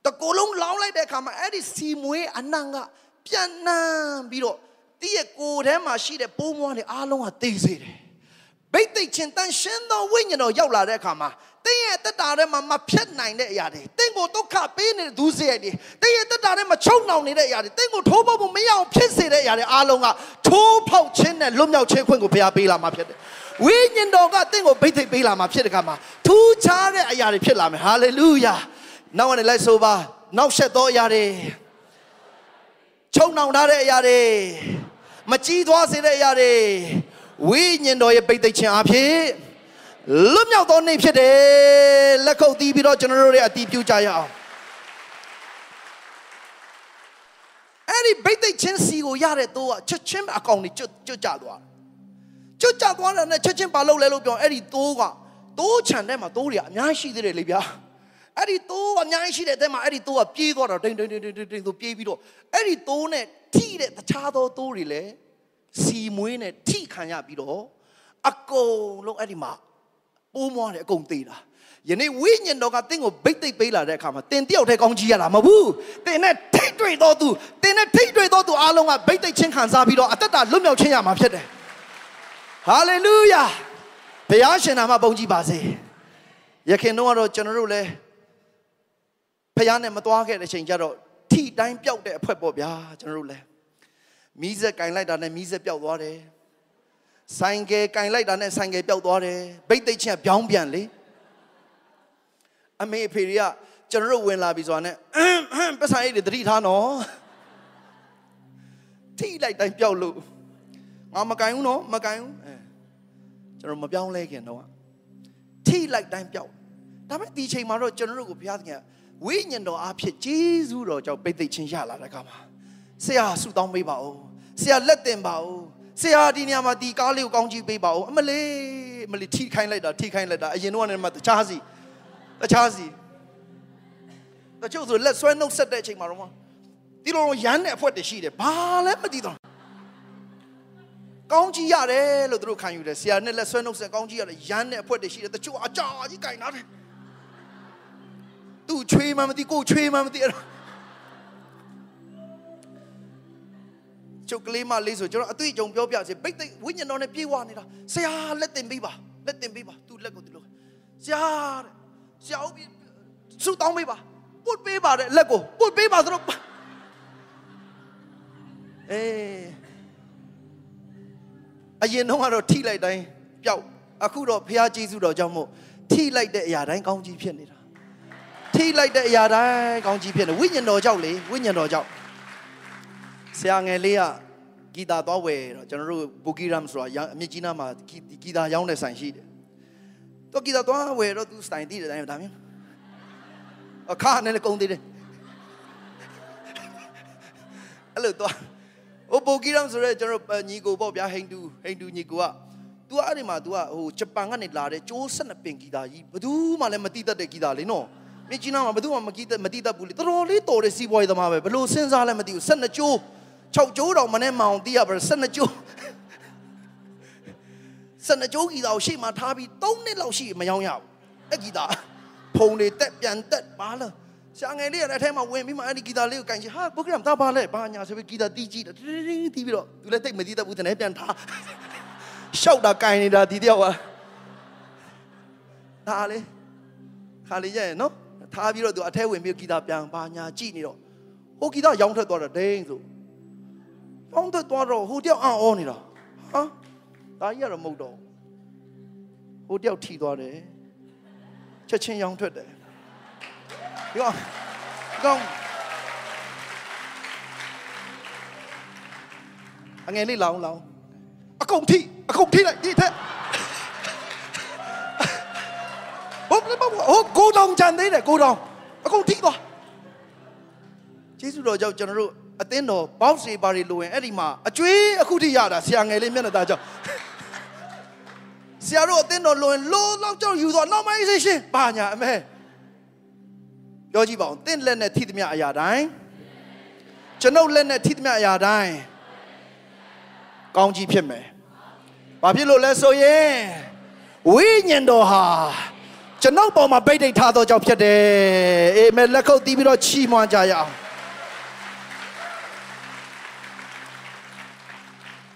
တကူလုံးလောင်းလိုက်တဲ့အခါမှာအဲ့ဒီစီမွေးအနံ့ကပြန်နှံပြီးတော့တည့်ရဲ့ကိုယ်ထဲမှာရှိတဲ့ပိုးမွားတွေအားလုံးကသိစေတယ်ဘိတ်သိက်ချင်းတန်ရှင်းသောဝိညာဉ်တော်ရောက်လာတဲ့အခါမှာ တင်းရဲ့တက်တာထဲမှာမဖြတ်နိုင်တဲ့အရာတွေတင်းကိုဒုက္ခပေးနေတဲ့ဒုစရိုက်တွေတင်းရဲ့တက်တာထဲမှာချုပ်နှောင်နေတဲ့အရာတွေတင်းကိုထိုးပေါက်ဖို့မရအောင်ဖြစ်စေတဲ့အရာတွေအားလုံးကထိုးဖောက်ခြင်းနဲ့လွတ်မြောက်ခြင်းခွင့်ကိုဘုရားပေးလာမှာဖြစ်တယ်ဝိညာဉ်တော်ကတင့်ကိုဗိတ်သိက်ပေးလာမှာဖြစ်တဲ့အခါမှာထူးခြားတဲ့အရာတွေဖြစ်လာမယ်ဟာလေလုယာနောက်ကနေလိုက်ဆိုပါနောက်ဆက်သောအရာတွေချုံနှောင်ထားတဲ့အရာတွေမကြီးသွားစေတဲ့အရာတွေဝိညာဉ်တော်ရဲ့ဗိတ်သိက်ခြင်းအဖြစ် လွတ်မြောက်သောနေ့ဖြစ်တယ်လက်ခုပ်တီးပြီးတော့ကျွန်တော်တို့ရဲ့အတီးပြုကြရအောင်အဲ့ဒီဗိတ်သိက်ခြင်းစီကိုရတဲ့တော့ချက်ချင်းအကောင်တွေကျွတ်ကျွတ်ကြသွားကျွတ်ကြသွားတာနဲ့ချက်ချင်းပါလို့လဲလို့ပြောအဲ့ဒီတိုးကတိုးချန်တဲ့မှာတိုးတွေအများကြီးရှိသေးတယ်လေဗျာအဲ့ဒီတိုးအများကြီးရှိတဲ့အထဲမှာအဲ့ဒီတိုးကပြေးသွားတော့တိန်တိန်တိန်တိန်တိန်ဆိုပြေးပြီးတော့အဲ့ဒီတိုးနဲ့ထိတဲ့တခြားသောတိုးတွေလည်းစီမွေးနဲ့ထိခံရပြီးတော့အကုန်လုံးအဲ့ဒီမှာ ပိုးမွားတယ်အကုန်သေးတာယနေ့ဝိညာဉ်တော်ကတင်းကိုဗိတ်သိပ်ပေးလာတဲ့အခါမှာတင်းတယောက်တည်းကောင်းကြီးရတာမဟုတ်ဘူးတင်းနဲ့ထိတ်တွေ့တော်သူတင်းနဲ့ထိတ်တွေ့တော်သူအားလုံးကဗိတ်သိပ်ချင်းခံစားပြီးတော့အသက်တာလွတ်မြောက်ခြင်းရမှာဖြစ်တယ်ဟာလေလုယာဘုရားရှင်နာမပုံကြည်ပါစေယခင်တော့ကတော့ကျွန်တော်တို့လည်းဖះနဲ့မသွားခဲ့တဲ့ချိန်ကျတော့ထိတိုင်းပျောက်တဲ့အဖွဲပေါ့ဗျာကျွန်တော်တို့လည်းမီးစက်ကင်လိုက်တာနဲ့မီးစက်ပျောက်သွားတယ် ဆိုင်ကယ်ကင်လိုက်တာနဲ့ဆိုင်ကယ်ပျောက်သွားတယ်ဗိတ်သိက်ချင်းပြောင်းပြန်လေအမေအဖေတွေကကျွန်တော်တို့ဝင်လာပြီဆိုတာနဲ့အမ်အမ်ပတ်ဆိုင်ရည်တတိထားနော်ထိလိုက်တိုင်းပျောက်လို့ငါမကင်ဘူးနော်မကင်ဘူးအဲကျွန်တော်မပြောင်းလဲခင်တော့ထိလိုက်တိုင်းပျောက်ဒါပေမဲ့ဒီချိန်မှာတော့ကျွန်တော်တို့ကိုဘုရားသခင်ဝိညာဉ်တော်အားဖြင့်ဂျေဇုတော်ကြောင့်ပိတ်သိချင်းရလာတဲ့အခါမှာဆရာဆုတောင်းပေးပါဦးဆရာလက်တင်ပါဦး ဆရာဒီနေရာမှာဒီကားလေးကိုကောင်းကြီးပေးပါဦးအမလေးအမလေးထိခိုင်းလိုက်တာထိခိုင်းလိုက်တာအရင်တော့ကနေမှတခြားစီတခြားစီတချို့ဆိုလက်ဆွဲနှုတ်ဆက်တဲ့အချိန်မှာတော့ဒီလိုရမ်းတဲ့အဖွဲတရှိတယ်ဘာလဲမသိတော့ကောင်းကြီးရတယ်လို့သူတို့ခံယူတယ်ဆရာနဲ့လက်ဆွဲနှုတ်ဆက်ကောင်းကြီးရတယ်ရမ်းတဲ့အဖွဲတရှိတယ်တချို့အကြာကြီးကင်ထားတယ်သူ့ချွေးမှမသိကိုချွေးမှမသိအဲ့ ကျုပ်ကလေးမလေးဆိုကျွန်တော်အတွေ့အကြုံပြောပြစီပိတ်သိဝိညာဉ်တော်နဲ့ပြေးဝနေတာဆရာလက်တင်ပေးပါလက်တင်ပေးပါသူ့လက်ကိုဒီလိုဆရာတဲ့ဆရာဦးပြီးဆုတောင်းပေးပါပုတ်ပေးပါတဲ့လက်ကိုပုတ်ပေးပါဆိုတော့အေးအရင်တော့ကတော့ထိလိုက်တိုင်းပျောက်အခုတော့ဖះကျေးဇူးတော်ကြောင့်မို့ထိလိုက်တဲ့အရာတိုင်းကောင်းကြီးဖြစ်နေတာထိလိုက်တဲ့အရာတိုင်းကောင်းကြီးဖြစ်နေဝိညာဉ်တော်ကြောင့်လေဝိညာဉ်တော်ကြောင့် ဆရာငယ်လေးကဂီတာသွားဝယ်တော့ကျွန်တော်တို့ဘူကီရမ်ဆိုတာအမြင့်ကြီးနားမှာဂီတာရောင်းတဲ့ဆိုင်ရှိတယ်။သူဂီတာသွားဝယ်တော့သူဆိုင်တည်တယ်တိုင်းဒါမျိုးအခါနဲ့ကုန်သေးတယ်အဲ့လိုသွားဟိုဘူကီရမ်ဆိုရဲကျွန်တော်ညီကိုပေါ့ဗျာဟိန္ဒူဟိန္ဒူညီကိုက तू အဲ့ဒီမှာ तू ကဟိုဂျပန်ကနေလာတဲ့ကျိုး12ပင်ဂီတာကြီးဘယ်သူမှလည်းမသိတတ်တဲ့ဂီတာလေနော်မြစ်ကြီးနားမှာဘယ်သူမှမကြည့်မတိတတ်ဘူးလေတော်တော်လေးတော်တဲ့စီးပွားရေးသမားပဲဘလို့စဉ်းစားလဲမသိဘူး12ကျိုး 6ကျိုးတောင်မနဲ့မအောင်သိရပါ12ကျိုး12ကျိုးကြီးတော့ရှေ့မှာထားပြီး3နှစ်လောက်ရှိမယောင်းရဘူးအဲ့ဂီတာဖုံတွေတက်ပြန်တက်ပါလားဆရာငယ်လေးရတဲ့အထဲမှာဝင်ပြီးမှအဲ့ဒီဂီတာလေးကိုကန်ချင်ဟာ program သားပါလဲဘာညာဆိုပြီးဂီတာတီးကြည့်တယ်တင်းတီးပြီးတော့သူလည်းတိတ်မတီးတတ်ဘူးတနေ့ပြန်ထားရှောက်တာကန်နေတာဒီတယောက်ကဒါလေခါလေးရရဲ့နော်ထားပြီးတော့သူအထဲဝင်ပြီးဂီတာပြန်ပါညာကြည့်နေတော့ဟိုဂီတာရောင်းထွက်သွားတာဒိန်းဆို ရောင်းထွက်သွားတော့ဟိုတယောက်အံ့ဩနေတာဟာဒါကြီးကတော့မဟုတ်တော့ဟိုတယောက်ထီသွားတယ်ချက်ချင်းရောင်းထွက်တယ်ဒီကောင်ဒီကောင်အငယ်လေးလောင်းလောင်းအကုန်ထိအကုန်ထိလိုက်ဒီထက်ဘုတ်လည်းဘုတ်ဟိုကိုတောင်ကြံသေးတယ်ကိုတောင်အကုန်ထိသွားကျေးဇူးတော်ကြောင့်ကျွန်တော်တို့ အသင်းတော်ဘောက်စီပါရီလိုရင်အဲ့ဒီမှာအကျွေးအခုထိရတာဆရာငယ်လေးမျက်နှာသားကြောင့်ဆရာတို့အသင်းတော်လိုရင်လိုလောက်ကြောင့်ယူသွား normalization ဘာညာအမဲပြောကြည့်ပါဦးတင့်လက်နဲ့ထိသမျှအရာတိုင်းကျွန်ုပ်လက်နဲ့ထိသမျှအရာတိုင်းကောင်းကြီးဖြစ်မယ်။ဘာဖြစ်လို့လဲဆိုရင်ဝိညာဉ်တော်ဟာကျွန်ုပ်ပေါ်မှာဗိတ်တိတ်ထားသောကြောင့်ဖြစ်တယ်။အာမင်လက်ခုပ်တီးပြီးတော့ချီးမွမ်းကြရအောင်။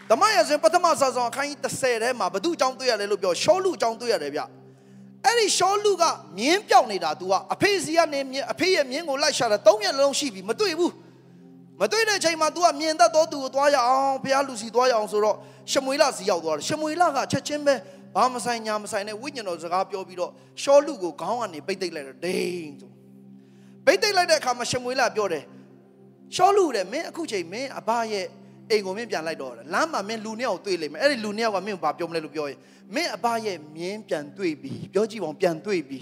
တမန်ရစဉ်ပထမဆာဆောင်အခန်းကြီး30ထဲမှာဘု து အကြောင်းတွေ့ရလဲလို့ပြောရှောလူအကြောင်းတွေ့ရတယ်ဗျ။အဲ့ဒီရှောလူကမြင်းပြောက်နေတာ तू ကအဖေစီကနေမြင်းအဖေရဲ့မြင်းကိုလိုက်ရှာတာ၃ရက်လုံးရှိပြီမတွေ့ဘူးမတွေ့တဲ့အချိန်မှာ तू ကမြင်တတ်တော့သူကိုသွားရအောင်ဘုရားလူစီသွားရအောင်ဆိုတော့ရှမွေလစီရောက်သွားတယ်ရှမွေလကချက်ချင်းပဲဘာမဆိုင်ညာမဆိုင်နဲ့ဝိညာဉ်တော်စကားပြောပြီးတော့ရှောလူကိုခေါင်းကနေပိတ်သိမ့်လိုက်တော့ဒိန်ဆိုပိတ်သိမ့်လိုက်တဲ့အခါမှာရှမွေလပြောတယ်ရှောလူတဲ့မင်းအခုချိန်မင်းအဘရဲ့ အိမ်ကိုမင်းပြန်လိုက်တော့တယ်လမ်းမှာမင်းလူနှစ်ယောက်တွေ့လိမ့်မယ်အဲ့ဒီလူနှစ်ယောက်ကမင်းကိုဘာပြောမလဲလို့ပြောရင်မင်းအဘရဲ့မြင်းပြန်တွေ့ပြီပြောကြည့်ပါဦးပြန်တွေ့ပြီ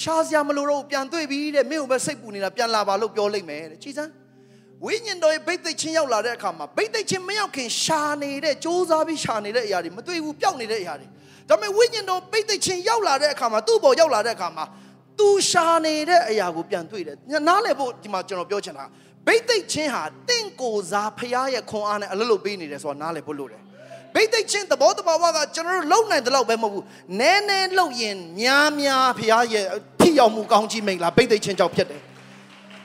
ရှားစရာမလိုတော့ပြန်တွေ့ပြီတဲ့မင်းကိုပဲစိတ်ပူနေတာပြန်လာပါလို့ပြောလိမ့်မယ်တဲ့ကြည်စမ်းဝိညာဉ်တော်ရဲ့ဗိတ်သိက်ချင်းရောက်လာတဲ့အခါမှာဗိတ်သိက်ချင်းမရောက်ခင်ရှာနေတဲ့စ조사ပြီးရှာနေတဲ့အရာတွေမတွေ့ဘူးပျောက်နေတဲ့အရာတွေဒါပေမဲ့ဝိညာဉ်တော်ဗိတ်သိက်ချင်းရောက်လာတဲ့အခါမှာသူ့ဘောရောက်လာတဲ့အခါမှာသူရှာနေတဲ့အရာကိုပြန်တွေ့တယ်နားလည်ဖို့ဒီမှာကျွန်တော်ပြောချင်တာ ဗိတ်သိက်ချင်းဟာတင့်ကိုယ်စားဖရားရဲ့ခွန်အားနဲ့အလုပ်လုပ်ပေးနေတယ်ဆိုတာနားလည်ဖို့လိုတယ်ဗိတ်သိက်ချင်းသဘောတဘာဝကကျွန်တော်တို့လုံနိုင်တဲ့လောက်ပဲမဟုတ်ဘူးနည်းနည်းလုံရင်များများဖရားရဲ့ထိရောက်မှုကောင်းကြီးမိန်လားဗိတ်သိက်ချင်းကြောင့်ဖြစ်တယ်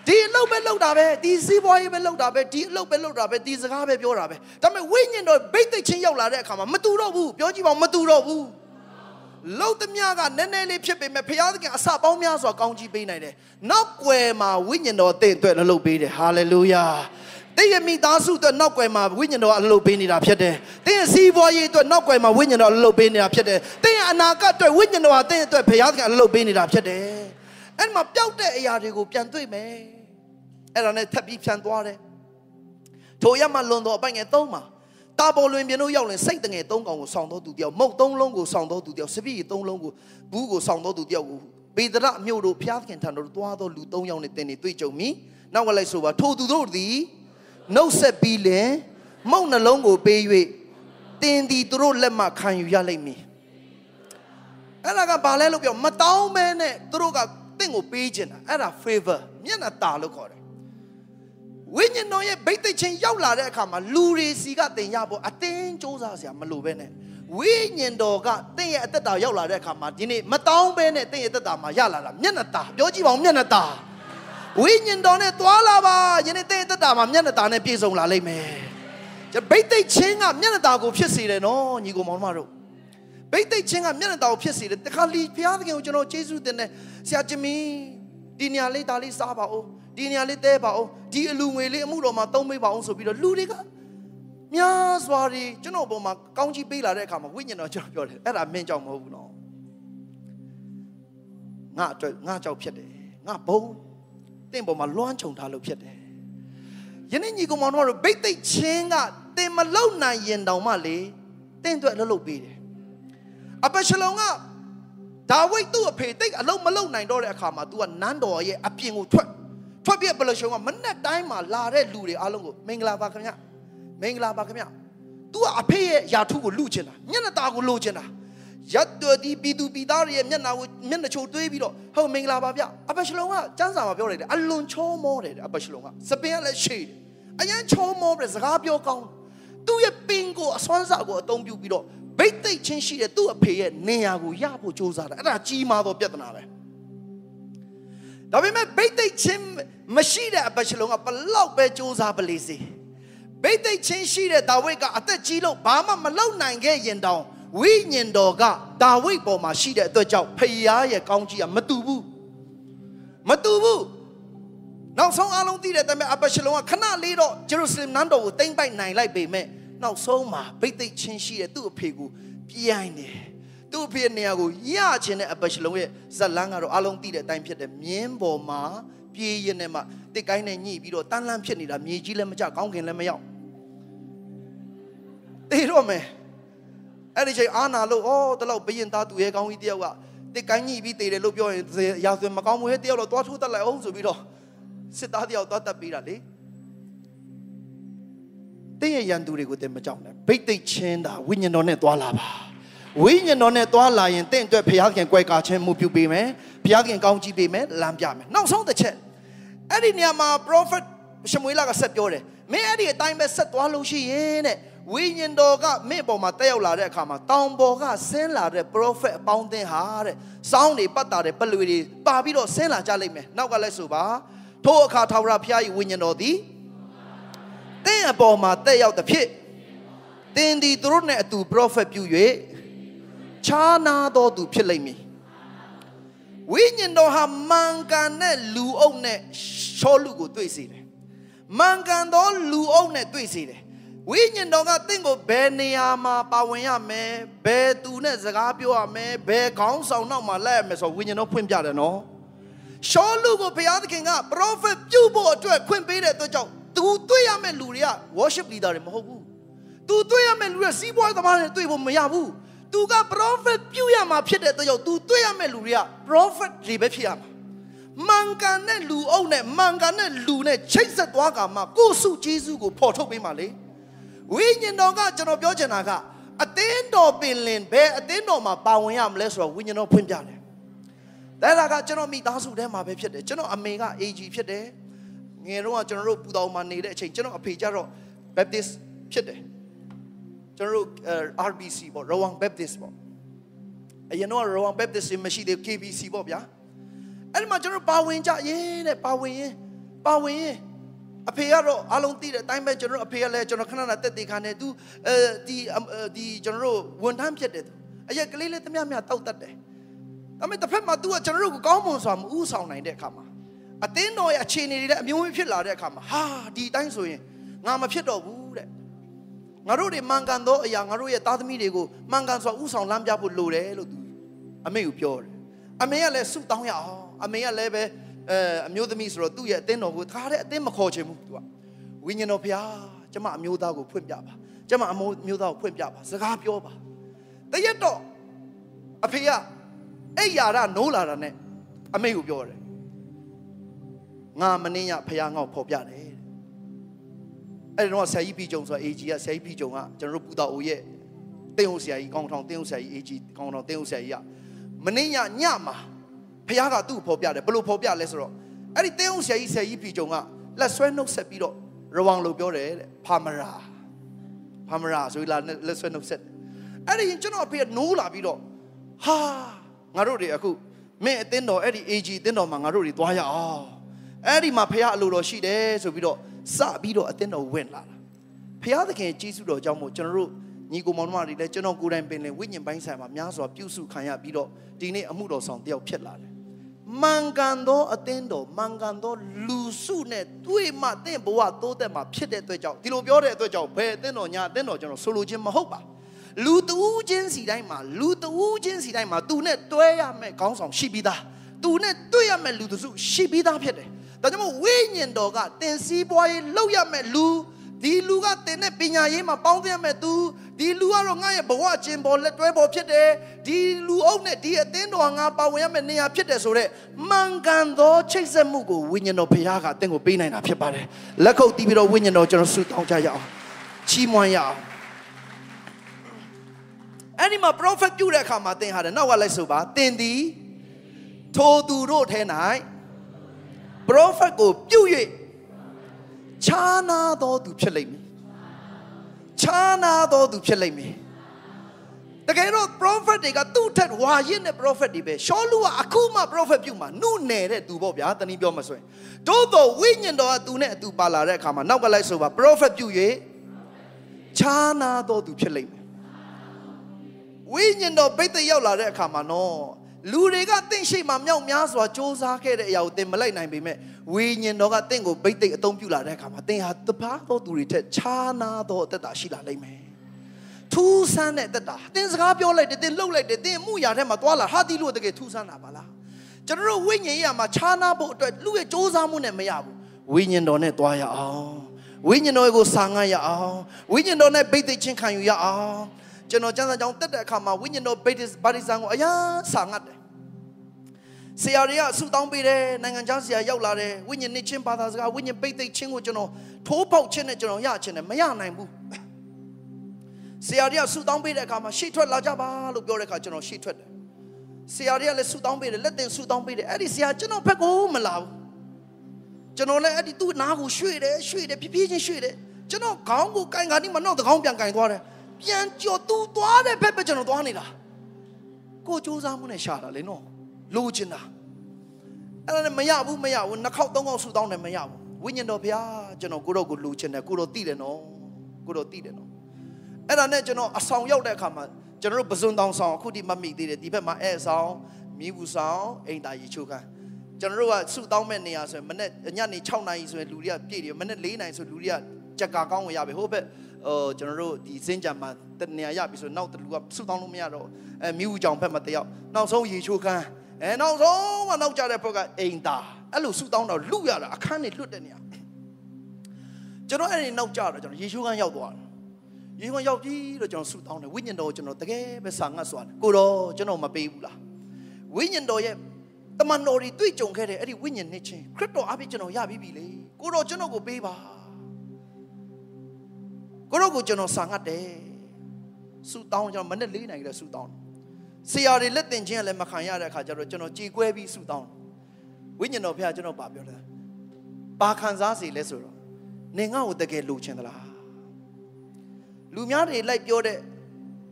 ဒီအလုပ်ပဲလုပ်တာပဲဒီစီးပွားရေးပဲလုပ်တာပဲဒီအလုပ်ပဲလုပ်တာပဲဒီစကားပဲပြောတာပဲဒါပေမဲ့ဝိညာဉ်တော်ဗိတ်သိက်ချင်းရောက်လာတဲ့အခါမှာမတူတော့ဘူးပြောကြည့်ပါဦးမတူတော့ဘူး လုံသမျှကနည်းနည်းလေးဖြစ်ပေမဲ့ဘုရားသခင်အစပေါင်းများစွာကောင်းချီးပေးနိုင်တယ်နောက်ွယ်မှာဝိညာဉ်တော်တင့်အတွက်လှုပ်ပေးတယ်ဟာလေလုယာတည့်ရမိသားစုအတွက်နောက်ွယ်မှာဝိညာဉ်တော်အလှုပ်ပေးနေတာဖြစ်တယ်။တည့်ရစီးပွားရေးအတွက်နောက်ွယ်မှာဝိညာဉ်တော်အလှုပ်ပေးနေတာဖြစ်တယ်။တည့်ရအနာဂတ်အတွက်ဝိညာဉ်တော်ဟာတည့်ရအတွက်ဘုရားသခင်အလှုပ်ပေးနေတာဖြစ်တယ်။အဲ့မှာပျောက်တဲ့အရာတွေကိုပြန်တွေ့မယ်။အဲ့ဒါနဲ့ထပ်ပြီးဖြန်သွားတယ်။ထိုရမလွန်တော်အပိုင်ငယ်သုံးမှာ တာပေါ်လွင်ပြင်းတို့ရောက်ရင်စိတ်တငယ်သုံးကောင်ကိုဆောင်တော်သူတယောက်မုတ်သုံးလုံးကိုဆောင်တော်သူတယောက်စပည့်သုံးလုံးကိုဘူးကိုဆောင်တော်သူတယောက်ကိုပေဒရမြို့တို့ဖျားခင်ထံတော်သွားတော်လူ၃ယောက်နဲ့တင်နေတွေ့ကြုံမိနောက်ကလိုက်ဆိုပါထိုသူတို့သည်နှုတ်ဆက်ပြီးလင်မုတ်နှလုံးကိုပေး၍တင်သည်သူတို့လက်မှခံယူရလိမ့်မည်အဲ့ဒါကဘာလဲလို့ပြောမတောင်းမဲနဲ့သူတို့ကတင့်ကိုပေးခြင်းတာအဲ့ဒါ favor မျက်နှာตาလို့ခေါ်တယ် ဝိညာဉ်တော်ရဲ့ဗိတ်သိက်ချင်းရောက်လာတဲ့အခါမှာလူတွေစီကတင်ရဖို့အတင်းစ조사စရာမလိုပဲနဲ့ဝိညာဉ်တော်ကတင့်ရဲ့အသက်တာရောက်လာတဲ့အခါမှာဒီနေ့မတောင်းပဲနဲ့တင့်ရဲ့အသက်တာမှာရလာတာမျက်နှာตาပြောကြည့်ပါဦးမျက်နှာตาဝိညာဉ်တော်နဲ့သွားလာပါယနေ့တင့်ရဲ့အသက်တာမှာမျက်နှာตาနဲ့ပြည့်စုံလာလိမ့်မယ်ကျွန်ဗိတ်သိက်ချင်းကမျက်နှာตาကိုဖြစ်စေတယ်နော်ညီကိုမောင်မတို့ဗိတ်သိက်ချင်းကမျက်နှာตาကိုဖြစ်စေတယ်တခါလီဘုရားသခင်ကိုကျွန်တော်ကျေးဇူးတင်တယ်ဆရာဂျမီဒီနေရာလေးဒါလေးစားပါဦး ဒီနေရာလေးတဲပါအောင်ဒီအလူငွေလေးအမှုတော်မှာသုံးပေးပါအောင်ဆိုပြီးတော့လူတွေကများစွာတွေကျွန်တော်ပေါ်မှာကောင်းကြီးပေးလာတဲ့အခါမှာဝိညာဉ်တော်ကျွန်တော်ပြောတယ်အဲ့ဒါမင်းကြောင့်မဟုတ်ဘူးနော်ငါအတွက်ငါကြောင့်ဖြစ်တယ်ငါဘုံတင့်ပေါ်မှာလွှမ်းခြုံထားလို့ဖြစ်တယ်ယနေ့ညီကောင်မောင်တို့ဗိတ်သိက်ချင်းကတင်မလုံနိုင်ရင်တောင်မှလေတင့်အတွက်လှုပ်လှုပ်ပေးတယ်အပရှလုံကဒါဝိဒ်သူ့အဖေတိတ်အလုံးမလုံနိုင်တော့တဲ့အခါမှာ तू ကနန်းတော်ရဲ့အပြင်ကိုထွက် ထွက်ပြက်ဘလရှုံကမနဲ့တိုင်းမှာလာတဲ့လူတွေအားလုံးကိုမင်္ဂလာပါခင်ဗျမင်္ဂလာပါခင်ဗျ तू ကအဖေရဲ့ယာထုကိုလူချင်တာညနေသားကိုလိုချင်တာရတ်တော်ဒီပြည်သူပြည်သားတွေရဲ့မျက်နှာကိုမျက်နှာချိုတွေးပြီးတော့ဟုတ်မင်္ဂလာပါဗျအဘရှလုံကစန်းစာမှာပြောတယ်အလွန်ချောမောတယ်အဘရှလုံကစပင်ကလည်းရှေ့တယ်အရန်ချောမောတယ်စကားပြောကောင်းသူ့ရဲ့ပင်ကိုအစွမ်းစာကိုအသုံးပြုပြီးတော့ဗိတ်သိက်ချင်းရှိတဲ့သူ့အဖေရဲ့နေရာကိုရဖို့စူးစမ်းတာအဲ့ဒါကြီးမားသောပြဿနာပဲ ဒါပေမဲ့ဗိတ်သိက်ချင်းမရှိတဲ့အဘရှလုံကဘလောက်ပဲစူးစမ်းပလေစေဗိတ်သိက်ချင်းရှိတဲ့ဒါဝိဒ်ကအသက်ကြီးလို့ဘာမှမလုပ်နိုင်ခဲ့ရင်တောင်ဝိညာဉ်တော်ကဒါဝိဒ်ပေါ်မှာရှိတဲ့အတွက်ကြောင့်ဖခင်ရဲ့ကောင်းကြီးကမတူဘူးမတူဘူးနောက်ဆုံးအလုံးသိတဲ့တမန်အဘရှလုံကခဏလေးတော့ဂျေရုဆလင်နန်းတော်ကိုတိမ့်ပိုက်နိုင်လိုက်ပေမဲ့နောက်ဆုံးမှာဗိတ်သိက်ချင်းရှိတဲ့သူ့အဖေကိုပြိုင်တယ် သူ့အဖေနေရာကိုရချင်တဲ့အဘရှလုံရဲ့ဇက်လန်းကတော့အလုံးသိတဲ့အတိုင်းဖြစ်တယ်မြင်းပေါ်မှာပြေးရင်နဲ့မှတစ်ကိုင်းနဲ့ညှိပြီးတော့တန်းလန်းဖြစ်နေတာမြေကြီးလည်းမကြကောင်းခင်လည်းမရောက်တေးတော့မယ်အဲ့ဒီချိန်အာနာလို့ဩတလောက်ဘရင်သားသူရဲ့ကောင်းကြီးတယောက်ကတစ်ကိုင်းညှိပြီးတေးတယ်လို့ပြောရင်ရာဇဝင်မကောင်းဘူးဟဲ့တယောက်တော့သွားထိုးတတ်လိုက်အောင်ဆိုပြီးတော့စစ်သားတယောက်သွားတတ်ပေးတာလေတင်းရဲ့ရန်သူတွေကိုတင်မကြောက်နဲ့ဗိတ်သိက်ချင်းတာဝိညာဉ်တော်နဲ့သွားလာပါ ဝိညာဉ်တော်နဲ့သွားလာရင်တင့်အတွက်ဘုရားခင်ကြွယ်ကာခြင်းမှုပြုပေးမယ်ဘုရားခင်ကောင်းကြီးပေးမယ်လမ်းပြမယ်နောက်ဆုံးတစ်ချက်အဲ့ဒီနေရာမှာ prophet ရှမွေလကဆက်ပြောတယ်မင်းအဲ့ဒီအတိုင်းပဲဆက်သွားလို့ရှိရင်တဲ့ဝိညာဉ်တော်ကမင်းပေါ်မှာတက်ရောက်လာတဲ့အခါမှာတောင်ပေါ်ကဆင်းလာတဲ့ prophet အပေါင်းအသင်းဟာတဲ့စောင်းတွေပတ်တာတဲ့ပလွေတွေပါပြီးတော့ဆင်းလာကြလိမ့်မယ်နောက်ကလည်းဆိုပါထိုအခါထာဝရဘုရား၏ဝိညာဉ်တော်သည်တင်းအပေါ်မှာတက်ရောက်တဲ့ဖြစ်တင်းဒီသူတို့နဲ့အတူ prophet ပြု၍ ခြားနာတော်သူဖြစ်လိမ့်မည်ဝိညာဉ်တော်ဟာမန်ကန်တဲ့လူအုပ်နဲ့ရှောလူကိုတွေ့စေတယ်မန်ကန်သောလူအုပ်နဲ့တွေ့စေတယ်ဝိညာဉ်တော်ကတင့်ကိုဘယ်နေရာမှာပါဝင်ရမယ်ဘယ်သူနဲ့စကားပြောရမယ်ဘယ်ခေါင်းဆောင်နောက်မှာလက်ရမယ်ဆိုဝိညာဉ်တော်ဖွင့်ပြတယ်နော်ရှောလူကိုဘုရားသခင်က prophet ပြုဖို့အတွက်ခွင့်ပေးတဲ့အတွက်ကြောင့်သူတွေ့ရမယ့်လူတွေက worship leader တွေမဟုတ်ဘူးသူတွေ့ရမယ့်လူတွေစီးပွားသမားတွေတွေ့ဖို့မရဘူး သူက prophet ပြုရမှာဖြစ်တဲ့အတွက်ကြောင့်သူတွေ့ရမယ့်လူတွေက prophet တွေပဲဖြစ်ရမှာမန်ကန်တဲ့လူအုပ်နဲ့မန်ကန်တဲ့လူနဲ့ချိတ်ဆက်သွားကမှကိုယ်စုဂျေစုကိုဖော်ထုတ်ပေးမှာလေဝိညာဉ်တော်ကကျွန်တော်ပြောချင်တာကအသင်းတော်ပင်လင်ဘယ်အသင်းတော်မှာပါဝင်ရမလဲဆိုတော့ဝိညာဉ်တော်ဖွင့်ပြတယ်ဒါကကျွန်တော်မိသားစုထဲမှာပဲဖြစ်တယ်ကျွန်တော်အမေက AG ဖြစ်တယ်ငယ်တော့ကျွန်တော်တို့ပူတော်မှာနေတဲ့အချိန်ကျွန်တော်အဖေကျတော့ Baptist ဖြစ်တယ် ကျွန်တော်တို့ RBC ပေါ့ Rawang Baptist ပေါ့အရင်တော့ Rawang Baptist မရှိသေး KBC ပေါ့ဗျာအဲ့ဒီမှာကျွန်တော်ပါဝင်ကြရေးတဲ့ပါဝင်ရင်ပါဝင်ရင်အဖေကတော့အားလုံးသိတဲ့အတိုင်းပဲကျွန်တော်အဖေကလည်းကျွန်တော်ခဏခဏတက်တေခါနဲ့သူအဲဒီဒီကျွန်တော်တို့ဝန်ထမ်းဖြစ်တယ်သူအရက်ကလေးလေးတမျှမျှတောက်တတ်တယ်ဒါပေမဲ့တစ်ဖက်မှာ तू ကကျွန်တော်တို့ကိုကောင်းမွန်စွာမဥဆောင်နိုင်တဲ့အခါမှာအသင်းတော်ရဲ့အခြေအနေတွေလည်းအမျိုးမျိုးဖြစ်လာတဲ့အခါမှာဟာဒီအတိုင်းဆိုရင်ငါမဖြစ်တော့ဘူးတဲ့ ငါတို့တွေမှန်ကန်သောအရာငါတို့ရဲ့သားသမီးတွေကိုမှန်ကန်စွာဥဆောင်လမ်းပြဖို့လိုတယ်လို့ तू အမေကိုပြောတယ်အမေကလည်းဆုတောင်းရအောင်အမေကလည်းပဲအဲအမျိုးသမီးဆိုတော့သူ့ရဲ့အသင်းတော်ကိုတခါတည်းအသင်းမခေါ်ချင်ဘူး तू ကဝိညာဉ်တော်ဖျားကျမအမျိုးသားကိုဖွင့်ပြပါကျမအမျိုးသားကိုဖွင့်ပြပါစကားပြောပါတရက်တော့အဖေကအဲ့ယာရနိုးလာတာနဲ့အမေကိုပြောတယ်ငါမင်းရဖះငေါ့ဖော်ပြတယ် အဲ့ဒီတော့ဆရာကြီးပြီးကြုံဆိုအေဂျီကဆရာကြီးပြီးကြုံကကျွန်တော်တို့ပူတာအိုရဲ့တင်းအောင်ဆရာကြီးကောင်းထောင်တင်းအောင်ဆရာကြီးအေဂျီကောင်းထောင်တင်းအောင်ဆရာကြီးကမင်းရညမှာဖះကသူ့ကိုဖော်ပြတယ်ဘယ်လိုဖော်ပြလဲဆိုတော့အဲ့ဒီတင်းအောင်ဆရာကြီးဆရာကြီးပြီးကြုံကလက်ဆွဲနှုတ်ဆက်ပြီးတော့ရဝံလို့ပြောတယ်တဲ့ဖာမရာဖာမရာဆိုလာလက်ဆွဲနှုတ်ဆက်အဲ့ဒီကျွန်တော်အဖေကနိုးလာပြီးတော့ဟာငါတို့တွေအခုမင်းအတင်းတော်အဲ့ဒီ AG အတင်းတော်မှာငါတို့တွေသွားရအောင်အဲ့ဒီမှာဖះအလိုတော်ရှိတယ်ဆိုပြီးတော့ စပြီးတော့အတင်းတော်ဝင်လာတာဖះသခင်ကြီးစုတော်ကြောင့်မို့ကျွန်တော်တို့ညီကိုမောင်နှမတွေလည်းကျွန်တော်ကိုယ်တိုင်ပင်လေဝိညာဉ်ပိုင်းဆိုင်မှာများစွာပြုစုခံရပြီးတော့ဒီနေ့အမှုတော်ဆောင်တယောက်ဖြစ်လာတယ်မန်ကန်သောအသင်းတော်မန်ကန်သောလူစုနဲ့တွေ့မှတင့်ဘဝတိုးတက်မှာဖြစ်တဲ့အတွက်ကြောင့်ဒီလိုပြောတဲ့အတွက်ကြောင့်ဘယ်အသင်းတော်ညာအသင်းတော်ကျွန်တော်ဆိုလိုခြင်းမဟုတ်ပါလူတူးချင်းစီတိုင်းမှာလူတူးချင်းစီတိုင်းမှာသူနဲ့တွဲရမယ်ခေါင်းဆောင်ရှိပြီးသားသူနဲ့တွေ့ရမယ်လူတစုရှိပြီးသားဖြစ်တယ် ဒါကြောင့်မို့ဝိညာဉ်တော်ကတင်စည်းပွားရေးလောက်ရမယ်လူဒီလူကတင်တဲ့ပညာရေးမှာပေါင်းသင်းရမယ်သူဒီလူကတော့ငါရဲ့ဘဝအကျင့်ပေါ်လက်တွဲပေါ်ဖြစ်တယ်ဒီလူအုပ်နဲ့ဒီအသင်းတော်ငါပါဝင်ရမယ်နေရာဖြစ်တယ်ဆိုတော့မှန်ကန်သောချိတ်ဆက်မှုကိုဝိညာဉ်တော်ဘုရားကတင့်ကိုပေးနိုင်တာဖြစ်ပါတယ်လက်ခုပ်တီးပြီးတော့ဝိညာဉ်တော်ကျွန်တော်ဆုတောင်းကြရအောင်ချီးမွမ်းရအောင်အဲ့ဒီမှာ prophet ပြုတဲ့အခါမှာသင်ဟာတယ်နောက်ကလိုက်ဆိုပါသင်သည်ထိုသူတို့ထဲ၌ prophet ကိုပြု၍ခြားနာသောသူဖြစ်လိမ့်မည်ခြားနာသောသူဖြစ်လိမ့်မည်တကယ်တော့ prophet တွေကသူ့ထက်ဝါရင့်တဲ့ prophet တွေပဲရှောလူကအခုမှ prophet ပြုမှာနှုတ်နယ်တဲ့သူပေါ့ဗျာတနည်းပြောမှဆိုရင်တိုးတော့ဝိညာဉ်တော်ကသူနဲ့အတူပါလာတဲ့အခါမှာနောက်ကလိုက်ဆိုပါ prophet ပြု၍ခြားနာသောသူဖြစ်လိမ့်မယ်ဝိညာဉ်တော်ဘိတ်သက်ရောက်လာတဲ့အခါမှာနော် လူတွေကတင့်ရှိမှမြောက်များစွာစ조사ခဲ့တဲ့အရာကိုသင်မလိုက်နိုင်ပေမဲ့ဝိညာဉ်တော်ကတင့်ကိုဘိတ်သက်အသုံးပြုလာတဲ့အခါမှာသင်ဟာတပါးသောသူတွေထက်ခြားနာသောအသက်တာရှိလာလိမ့်မယ်ထူးဆန်းတဲ့အသက်တာသင်စကားပြောလိုက်တယ်သင်လှုပ်လိုက်တယ်သင်အမှုရာထဲမှာသွားလာဟာဒီလို့တကယ်ထူးဆန်းတာပါလားကျွန်တော်တို့ဝိညာဉ်ရေးရမှာခြားနာဖို့အတွက်လူရဲ့စ조사မှုနဲ့မရဘူးဝိညာဉ်တော်နဲ့သွားရအောင်ဝိညာဉ်တော်ကိုစာငတ်ရအောင်ဝိညာဉ်တော်နဲ့ဘိတ်သိက်ချင်းခံယူရအောင် ကျွန်တော်ကျမ်းစာကြောင်းတက်တဲ့အခါမှာဝိညာဉ်တော်ဘိတ်ဘာဒီဆန်ကိုအရန်စာငတ်တယ်ဆရာတွေကဆူတောင်းပေးတယ်နိုင်ငံခြားဆရာရောက်လာတယ်ဝိညာဉ်နှစ်ချင်းဘာသာစကားဝိညာဉ်ဘိတ်သိက်ချင်းကိုကျွန်တော်ထိုးပေါက်ချင်းနဲ့ကျွန်တော်ရချင်းနဲ့မရနိုင်ဘူးဆရာတွေကဆူတောင်းပေးတဲ့အခါမှာရှေ့ထွက်လာကြပါလို့ပြောတဲ့အခါကျွန်တော်ရှေ့ထွက်တယ်ဆရာတွေကလည်းဆူတောင်းပေးတယ်လက်တင်ဆူတောင်းပေးတယ်အဲ့ဒီဆရာကျွန်တော်ဘက်ကိုမလာဘူးကျွန်တော်လည်းအဲ့ဒီသူ့နားကိုရွှေ့တယ်ရွှေ့တယ်ဖြည်းဖြည်းချင်းရွှေ့တယ်ကျွန်တော်ခေါင်းကိုကင်ခါနီးမနောက်တကောင်းပြန်ကင်သွားတယ် ပြန်ကြော်သူသွားတဲ့ဘက်ပဲကျွန်တော်သွားနေတာကိုစူးစမ်းမှုနဲ့ရှာတာလေနော်လိုချင်တာအဲ့ဒါနဲ့မရဘူးမရဘူးနှစ်ခေါက်သုံးခေါက်ဆူတောင်းတယ်မရဘူးဝိညာဉ်တော်ဘုရားကျွန်တော်ကိုတော့ကိုလိုချင်တယ်ကိုတော့သိတယ်နော်ကိုတော့သိတယ်နော်အဲ့ဒါနဲ့ကျွန်တော်အဆောင်ရောက်တဲ့အခါမှာကျွန်တော်တို့ပဇွန်တောင်ဆောင်အခုဒီမမိသေးတယ်ဒီဘက်မှာအဲအဆောင်မြည်ဘူးဆောင်အိမ်တာရီချိုခန်းကျွန်တော်တို့ကစုတောင်းမဲ့နေရာဆိုရင်မနေ့ညနေ6နာရီဆိုရင်လူတွေကပြည့်တယ်မနေ့4နာရီဆိုလူတွေကကြက်ကာကောင်းဝင်ရပြီဟိုဘက် ဟိုကျွန်တော်တို့ဒီစင်းကြံမှာတနေရာရပြီဆိုနောက်တလူကစုတောင်းလို့မရတော့အဲမြူးကြောင်ဘက်မှာတယောက်နောက်ဆုံးရေချိုးခန်းအဲနောက်ဆုံးမှနောက်ကြတဲ့ဘက်ကအိမ်တာအဲ့လိုစုတောင်းတော့လူရတာအခန်းနေလွတ်တဲ့နေရာကျွန်တော်အဲ့ဒီနောက်ကြတော့ကျွန်တော်ရေချိုးခန်းရောက်သွားတယ်ရေချိုးခန်းရောက်ပြီးတော့ကျွန်တော်စုတောင်းတယ်ဝိညာဉ်တော်ကိုကျွန်တော်တကယ်ပဲစာငတ်စွာတယ်ကိုတော့ကျွန်တော်မပေးဘူးလားဝိညာဉ်တော်ရဲ့တမန်တော်တွေတွေ့ကြုံခဲ့တဲ့အဲ့ဒီဝိညာဉ်နှစ်ချင်းခရစ်တော်အပြင်ကျွန်တော်ရပြီးပြီလေကိုတော့ကျွန်တော်ကိုပေးပါ ကိုတော့ကိုကျွန်တော်စာငတ်တယ်ဆူတောင်းကျွန်တော်မနေ့၄နိုင်ကလေးဆူတောင်းဆရာတွေလက်တင်ချင်းကလည်းမခံရတဲ့အခါကျတော့ကျွန်တော်ကြေကွဲပြီးဆူတောင်းဝိညာဉ်တော်ဖခင်ကျွန်တော်ပါပြောတယ်ပါခံစားစီလဲဆိုတော့နေငါ့ကိုတကယ်လိုချင်သလားလူများတွေလိုက်ပြောတဲ့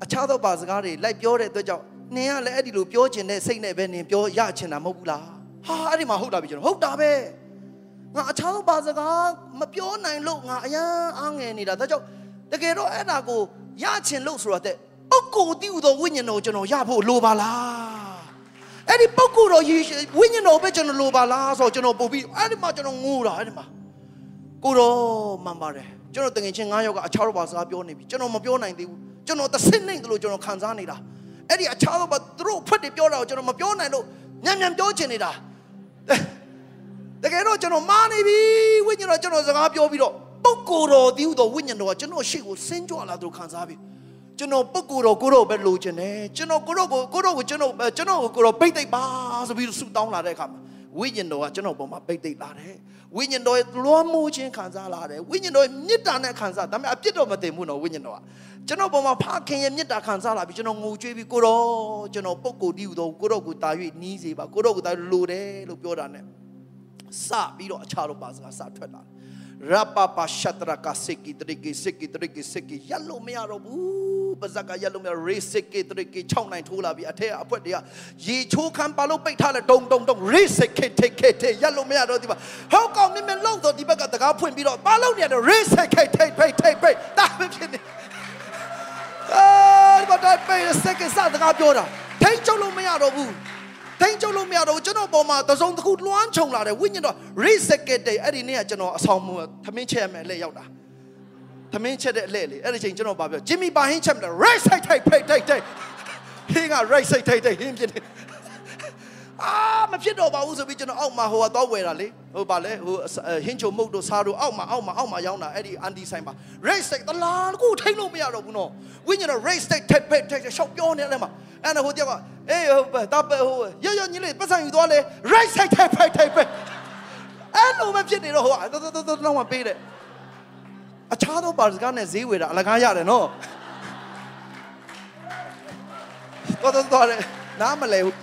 အခြားသောပါစကားတွေလိုက်ပြောတဲ့အတွက်ကြောင့်နင်ကလည်းအဲ့ဒီလိုပြောချင်တဲ့စိတ်နဲ့ပဲနင်ပြောရချင်တာမဟုတ်ဘူးလားဟာအဲ့ဒီမှာဟုတ်တာပြီကျွန်တော်ဟုတ်တာပဲငါအခြားသောပါစကားမပြောနိုင်လို့ငါအယမ်းအားငယ်နေတာဒါကြောင့် တကယ်တော့အဲ့ဒါကိုရချင်လို့ဆိုတော့တဲ့ပုဂ္ဂိုလ်တည်ဟူသောဝိညာဉ်တော်ကျွန်တော်ရဖို့လိုပါလားအဲ့ဒီပုဂ္ဂိုလ်တော်ဝိညာဉ်တော်ပဲကျွန်တော်လိုပါလားဆိုတော့ကျွန်တော်ပို့ပြီးအဲ့ဒီမှာကျွန်တော်ငိုတာအဲ့ဒီမှာကိုတော်မှန်ပါတယ်ကျွန်တော်တငယ်ချင်း9ယောက်ကအခြားတော့ပါစကားပြောနေပြီကျွန်တော်မပြောနိုင်သေးဘူးကျွန်တော်တစ်ဆင့်နိုင်တယ်လို့ကျွန်တော်ခံစားနေတာအဲ့ဒီအခြားတော့ပါသူတို့ဖွက်တွေပြောတာကိုကျွန်တော်မပြောနိုင်လို့ညံ့ညံ့ပြောချင်နေတာတကယ်တော့ကျွန်တော်မာနေပြီဝိညာဉ်တော်ကျွန်တော်စကားပြောပြီးတော့ ပုဂ္ဂိုလ်တော်တည်ဟူသောဝိညာဉ်တော်ကကျွန်တော်ရှေ့ကိုဆင်းကြွလာသူခံစားပြီးကျွန်တော်ပုဂ္ဂိုလ်တော်ကိုတော့ပဲလိုချင်တယ်ကျွန်တော်ကိုတော့ကိုကိုတော့ကိုကျွန်တော်ကျွန်တော်ကိုကိုတော့ပိတ်သိပ်ပါဆိုပြီးဆူတောင်းလာတဲ့အခါမှာဝိညာဉ်တော်ကကျွန်တော်ပေါ်မှာပိတ်သိပ်လာတယ်ဝိညာဉ်တော်ရဲ့လွှမ်းမိုးခြင်းခံစားလာတယ်ဝိညာဉ်တော်ရဲ့မေတ္တာနဲ့ခံစားဒါပေမဲ့အပြစ်တော့မတင်ဘူးနော်ဝိညာဉ်တော်ကကျွန်တော်ပေါ်မှာဖခင်ရဲ့မေတ္တာခံစားလာပြီးကျွန်တော်ငိုကြွေးပြီးကိုတော့ကျွန်တော်ပုဂ္ဂိုလ်တည်ဟူသောကိုတော့ကိုတာ၍နီးစေပါကိုတော့ကိုတာလိုတယ်လို့ပြောတာ ਨੇ စပြီးတော့အခြားတော့ပါစကားစထွက်လာတယ် ရပပရှတရကစကိတရိကိစကိတရိကိစကိရလို့မရတော့ဘူးပါဇက်ကရလို့မရရေစကိတရိကိ6နိုင်ထိုးလာပြီအထက်အဖွက်တွေကရေချိုးခံပါလို့ပိတ်ထားလဲတုံတုံတုံရေစကိထိခိထိရလို့မရတော့ဒီပါဟောက်ကောင်မြင်မြင်လောက်တော့ဒီဘက်ကတကားဖွင့်ပြီးတော့ပါလို့နေတယ်ရေစကိထိထိထိထိဒါပဲဖြစ်နေအာဒီမှာတိုင်းပိတ်စကိစတကားပြောတာထိတ်ချုပ်လို့မရတော့ဘူး ထိန်းချုပ်လို့မရတော့ကျွန်တော်ပေါ်မှာသစုံတစ်ခုလွှမ်းခြုံလာတယ်ဝိညာဉ်တော် reset တဲ့အဲ့ဒီနေ့ကကျွန်တော်အဆောင်မသမင်းချက်ရမယ်အလဲရောက်တာသမင်းချက်တဲ့အလဲလေအဲ့ဒီချိန်ကျွန်တော်ပါပြောဂျင်မီပါဟင်းချက်မလား right side ထိတ်ဖိတ်ထိတ်ထိတ်ဟင်းက right side ထိတ်ထိတ်ဟင်းဖြစ်နေ အာမဖြစ်တော့ပါဘူးဆိုပြီးကျွန်တော်အောက်မှာဟိုကတော့ဝယ်တာလေဟိုပါလေဟိုဟင်းချုံမုတ်တို့စားတို့အောက်မှာအောက်မှာအောက်မှာရောင်းတာအဲ့ဒီအန်တီဆိုင်ပါ race stick တလားကိုထိန်းလို့မရတော့ဘူးနော်ဝိညာဉ်တော့ race stick ထိတ်ဖိတ်ထိတ်ရှောက်ပြောနေတယ်မှာအဲ့ဒါဟိုတယောက်ကအေးဟိုတပ်ဟိုရရညီလေးပတ်စံယူသွားလေ right side ထိတ်ဖိတ်ထိတ်ဖိတ်အဲ့လိုပဲဖြစ်နေတော့ဟိုတော်တော်တော်တော့မပေးတဲ့အခြားသောပါစကားနဲ့ဈေးဝယ်တာအလကားရတယ်နော်တော့တော့တော့တယ်နားမလဲဘူး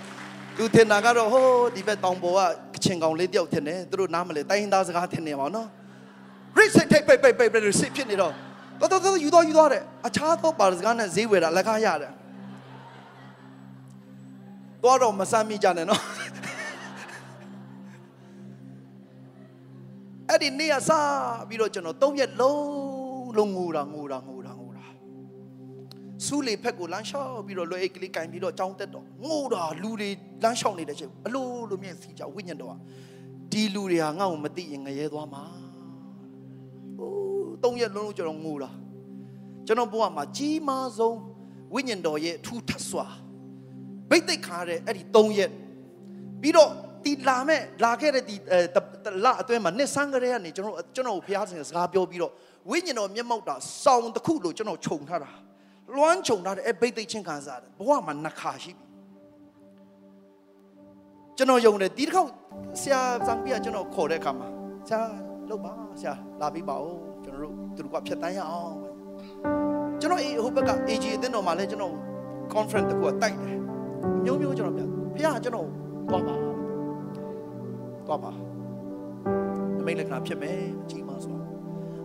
သူထင်တာကတော့ဟိုးဒီဘက်တောင်ပေါ်ကကချင်ကောင်လေးတယောက်ထင်တယ်သူတို့နားမလဲတိုင်းရင်းသားစကားထင်နေပါတော့ rich စိတ်ထိတ်ပိတ်ပိတ်ပိတ်ပိတ်စစ်ဖြစ်နေတော့တော်တော်တော်ယူတော့ယူတော့တယ်အခြားသောပါစကားနဲ့ဈေးဝယ်တာလက်ကားရတယ်တော့တော့မစမ်းမိကြနဲ့နော်အဲ့ဒီနေ့ကစပြီးတော့ကျွန်တော်၃ရက်လုံးလုံးငိုတာငိုတာငို တာငိုတာစူးလေဖက်ကိုလမ်းလျှောက်ပြီးတော့လွယ်အိတ်ကလေးကင်ပြီးတော့ကြောင်းတက်တော့ငိုတာလူတွေလမ်းလျှောက်နေတဲ့ချိန်အလိုလိုမြင်စီကြဝိညာဉ်တော်ကဒီလူတွေဟာငါ့ကိုမသိရင်ငရဲသွားမှာဟိုး၃ရက်လုံးလုံးကျွန်တော်ငိုတာကျွန်တော်ဘဝမှာကြီးမားဆုံးဝိညာဉ်တော်ရဲ့အထူးထပ်စွာဗိတ်သိက်ခါတဲ့အဲ့ဒီ၃ရက်ပြီးတော့ဒီလာမဲ့လာခဲ့တဲ့ဒီအဲတတလအတွင်းမှာနှစ်ဆန်းကလေးကနေကျွန်တော်ကျွန်တော်ကိုဖျားစင်စကားပြောပြီးတော့ဝိညာဉ်တော်မျက်မှောက်တာစောင်းတစ်ခုလို့ကျွန်တော်ခြုံထားတာ လွမ်းခြုံထားတဲ့အဲ့ဗိတ်သိက်ချင်းခံစားတယ်ဘဝမှာနှစ်ခါရှိပြီကျွန်တော်ယုံတယ်ဒီတစ်ခေါက်ဆရာဇန်ပြကျွန်တော်ခေါ်တဲ့အခါမှာဆရာလုပ်ပါဆရာလာပြီးပါဦးကျွန်တော်တို့သူတို့ကဖြတ်တန်းရအောင်ကျွန်တော်အေးဟိုဘက်က AG အတင်းတော်မှာလဲကျွန်တော် conference တခုကတိုက်တယ်မျိုးမျိုးကျွန်တော်ပြဖះကျွန်တော်သွားပါသွားပါနမိတ်လက္ခဏာဖြစ်မယ်အကြီးမားဆိုတာ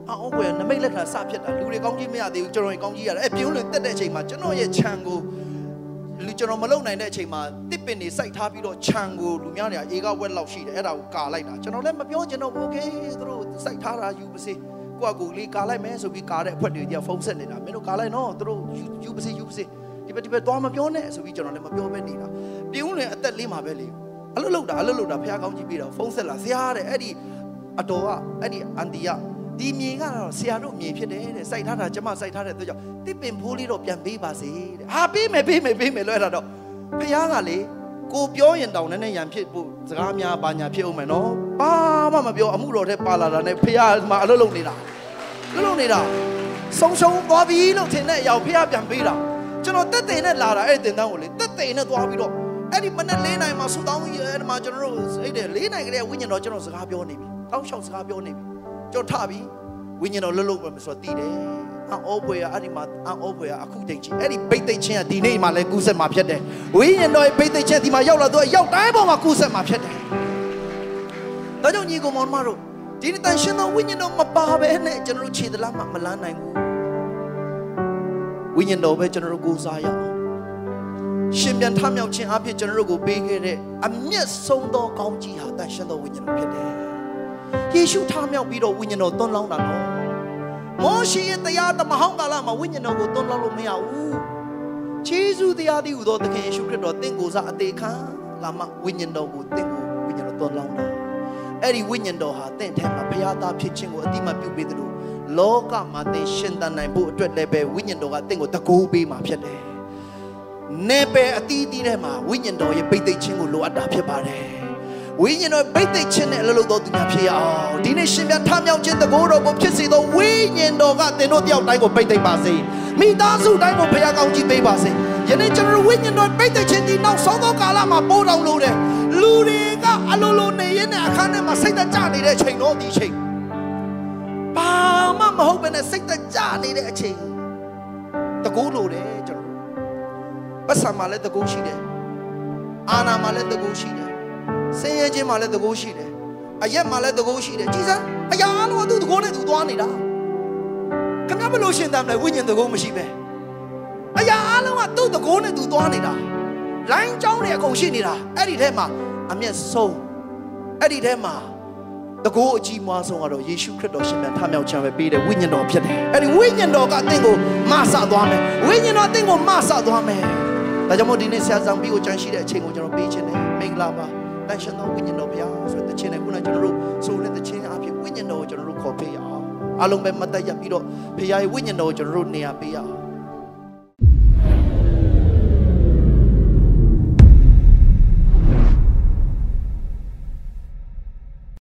အော်ဘယ်နမိတ်လက္ခဏာစဖြစ်တာလူတွေကောင်းကြီးမရသေးဘူးကျွန်တော်ကောင်းကြီးရတယ်အဲပြုံးလွင်တက်တဲ့အချိန်မှာကျွန်တော်ရဲ့ခြံကိုလူကျွန်တော်မလုံနိုင်တဲ့အချိန်မှာတစ်ပင်တွေစိုက်ထားပြီးတော့ခြံကိုလူများတွေကအေကဝက်လောက်ရှိတယ်အဲ့ဒါကိုကာလိုက်တာကျွန်တော်လည်းမပြောချင်တော့ဘူးโอเคသူတို့စိုက်ထားတာယူပါစေကိုကကိုလေးကာလိုက်မယ်ဆိုပြီးကာတဲ့အခွက်တွေကဖုန်းဆက်နေတာမင်းတို့ကာလိုက်နော်သူတို့ယူပါစေယူပါစေဒီဘက်ဒီဘက်သွားမပြောနဲ့ဆိုပြီးကျွန်တော်လည်းမပြောဘဲနေတာပြုံးလွင်အသက်လေးမှာပဲလေအလုပ်လုပ်တာအလုပ်လုပ်တာဖះကောင်းကြည့်ပြီးတော့ဖုန်းဆက်လာဆရာတဲ့အဲ့ဒီအတော်ကအဲ့ဒီအန်တီက ဒီမြေကတော့ဆရာတို့မြေဖြစ်တယ်တဲ့စိုက်ထားတာကျမစိုက်ထားတဲ့အတွက်ကြောင့်တစ်ပင်ဖိုးလေးတော့ပြန်ပေးပါစေတဲ့ဟာပေးမယ်ပေးမယ်ပေးမယ်လို့အဲ့ဒါတော့ဖះကလေကိုပြောရင်တောင်နဲ့ရံဖြစ်ဖို့စကားများပါညာဖြစ်အောင်မယ်နော်ဘာမှမပြောအမှုတော်တဲ့ပါလာတာနဲ့ဖះမှာအလုပ်လုပ်နေတာအလုပ်လုပ်နေတာဆုံဆုံသွားပြီလို့ထင်တဲ့အရာဖះပြန်ပေးတာကျွန်တော်တက်တဲ့နဲ့လာတာအဲ့ဒီတင်တန်းကိုလေတက်တဲ့နဲ့သွားပြီးတော့အဲ့ဒီမနေ့၄နိုင်မှာဆူတောင်းကြီးအဲ့ဒီမှာကျွန်တော်တို့အဲ့ဒီ၄နိုင်ကလေးဝိညာဉ်တော်ကျွန်တော်စကားပြောနေပြီတောင်းလျှောက်စကားပြောနေပြီ ကျွန်တော်ထပြီဝိညာဉ်တော်လှုပ်လှုပ်ပဲဆိုတော့တည်တယ်အောဘွေရအဲ့ဒီမှာအောဘွေရအခုတိတ်ချင်းအဲ့ဒီဘိတ်သိတ်ချင်းကဒီနေ့မှလည်းကူးဆက်မှာဖြစ်တယ်ဝိညာဉ်တော်ရဲ့ဘိတ်သိတ်ချင်းဒီမှာရောက်လာတော့ရောက်တိုင်းပေါ်မှာကူးဆက်မှာဖြစ်တယ်ဒါကြောင့်ညီကောင်မောင်မတို့ဒီနေ့တန်ရှင်တော်ဝိညာဉ်တော်မပါဘဲနဲ့ကျွန်တော်တို့ခြေသလားမှမလန်းနိုင်ဘူးဝိညာဉ်တော်ပဲကျွန်တော်တို့ကိုးစားရအောင်ရှင်ပြန်ထမြောက်ခြင်းအဖြစ်ကျွန်တော်တို့ကိုပေးခဲ့တဲ့အမျက်ဆုံးသောကောင်းကြီးဟာတန်ရှင်သောဝိညာဉ်တော်ဖြစ်တယ်။ ယေရှုထမြောက်ပြီးတော့ဝိညာဉ်တော်သွန်းလောင်းတာနော်။မောရှိရဲ့တရားတမဟောင်းကာလမှာဝိညာဉ်တော်ကိုသွန်းလောင်းလို့မရဘူး။ခြေဆုတရားတည်းဟူသောသခင်ယေရှုခရစ်တော်တင့်ကိုယ်စားအသေးခံလာမှဝိညာဉ်တော်ကိုတင့်ကိုဝိညာဉ်တော်သွန်းလောင်းတာ။အဲ့ဒီဝိညာဉ်တော်ဟာတင့်ထဲမှာဘုရားသားဖြစ်ခြင်းကိုအတိမတ်ပြုပေးသလိုလောကမှာသင်ရှင်သန်နိုင်ဖို့အတွက်လည်းပဲဝိညာဉ်တော်ကတင့်ကိုတကူပေးမှာဖြစ်တယ်။နေပယ်အတီးတီးထဲမှာဝိညာဉ်တော်ရဲ့ပိတ်သိမ့်ခြင်းကိုလိုအပ်တာဖြစ်ပါတယ် ဝိညာဉ်တော်ပိတ်သိမ့်ခြင်းနဲ့အလုပ်လုပ်တော်သူများဖြစ်ရအောင်ဒီနေ့ရှင်ပြန်ထမြောက်ခြင်းတကိုးတော်ကိုဖြစ်စေသောဝိညာဉ်တော်ကသင်တို့တယောက်တိုင်းကိုပိတ်သိမ့်ပါစေမိသားစုတိုင်းကိုဖခင်ကောင်းကြီးပေးပါစေယနေ့ကျွန်တော်ဝိညာဉ်တော်ပိတ်သိမ့်ခြင်းဒီနောက်ဆုံးသောကာလမှာပိုးတော်လို့တယ်လူတွေကအလိုလိုနေရင်းနဲ့အခန်းထဲမှာစိတ်သက်ကြနေတဲ့ချိန်တော့ဒီချိန်ဘာမှမဟုတ်ဘဲနဲ့စိတ်သက်ကြနေတဲ့အချိန်တကိုးလို့တယ်ကျွန်တော်ပတ်စံမှာလည်းတကူရှိတယ်အာနာမှာလည်းတကူရှိတယ် ဆင်းရဲခြင်းမှာလည်းတကူရှိတယ်အရက်မှာလည်းတကူရှိတယ်ကြည်စမ်းအရာအလုံးသူတကူနဲ့သူသွားနေတာခင်ဗျားဘလို့ရှင်တမ်းလဲဝိညာဉ်တကူမရှိပဲအရာအလုံးကသူ့တကူနဲ့သူသွားနေတာလိုင်းကြောင်းတွေအကုန်ရှိနေတာအဲ့ဒီထဲမှာအမျက်ဆုံးအဲ့ဒီထဲမှာတကူအကြီးမားဆုံးကတော့ယေရှုခရစ်တော်ရှင်ပြန်ထမြောက်ခြင်းပဲပေးတဲ့ဝိညာဉ်တော်ဖြစ်တယ်အဲ့ဒီဝိညာဉ်တော်ကအသင်ကိုမဆသွားမယ်ဝိညာဉ်တော်အသင်ကိုမဆသွားမယ်ဒါကြောင့်မို့ဒီနေ့ဆရာဆောင်ပြီးကိုကြံရှိတဲ့အချိန်ကိုကျွန်တော်ပေးခြင်းနဲ့မင်္ဂလာပါ တန်ရှင်သောဝိညာဉ်တော်ဘုရားဆိုတဲ့ခြင်းနဲ့ခုနကကျွန်တော်တို့ဆိုတဲ့ခြင်းအဖြစ်ဝိညာဉ်တော်ကိုကျွန်တော်တို့ခေါ်ပေးရအောင်အားလုံးပဲမတ်တက်ရပြီးတော့ဘုရားရဲ့ဝိညာဉ်တော်ကိုကျွန်တော်တို့နေရာပေးရအောင်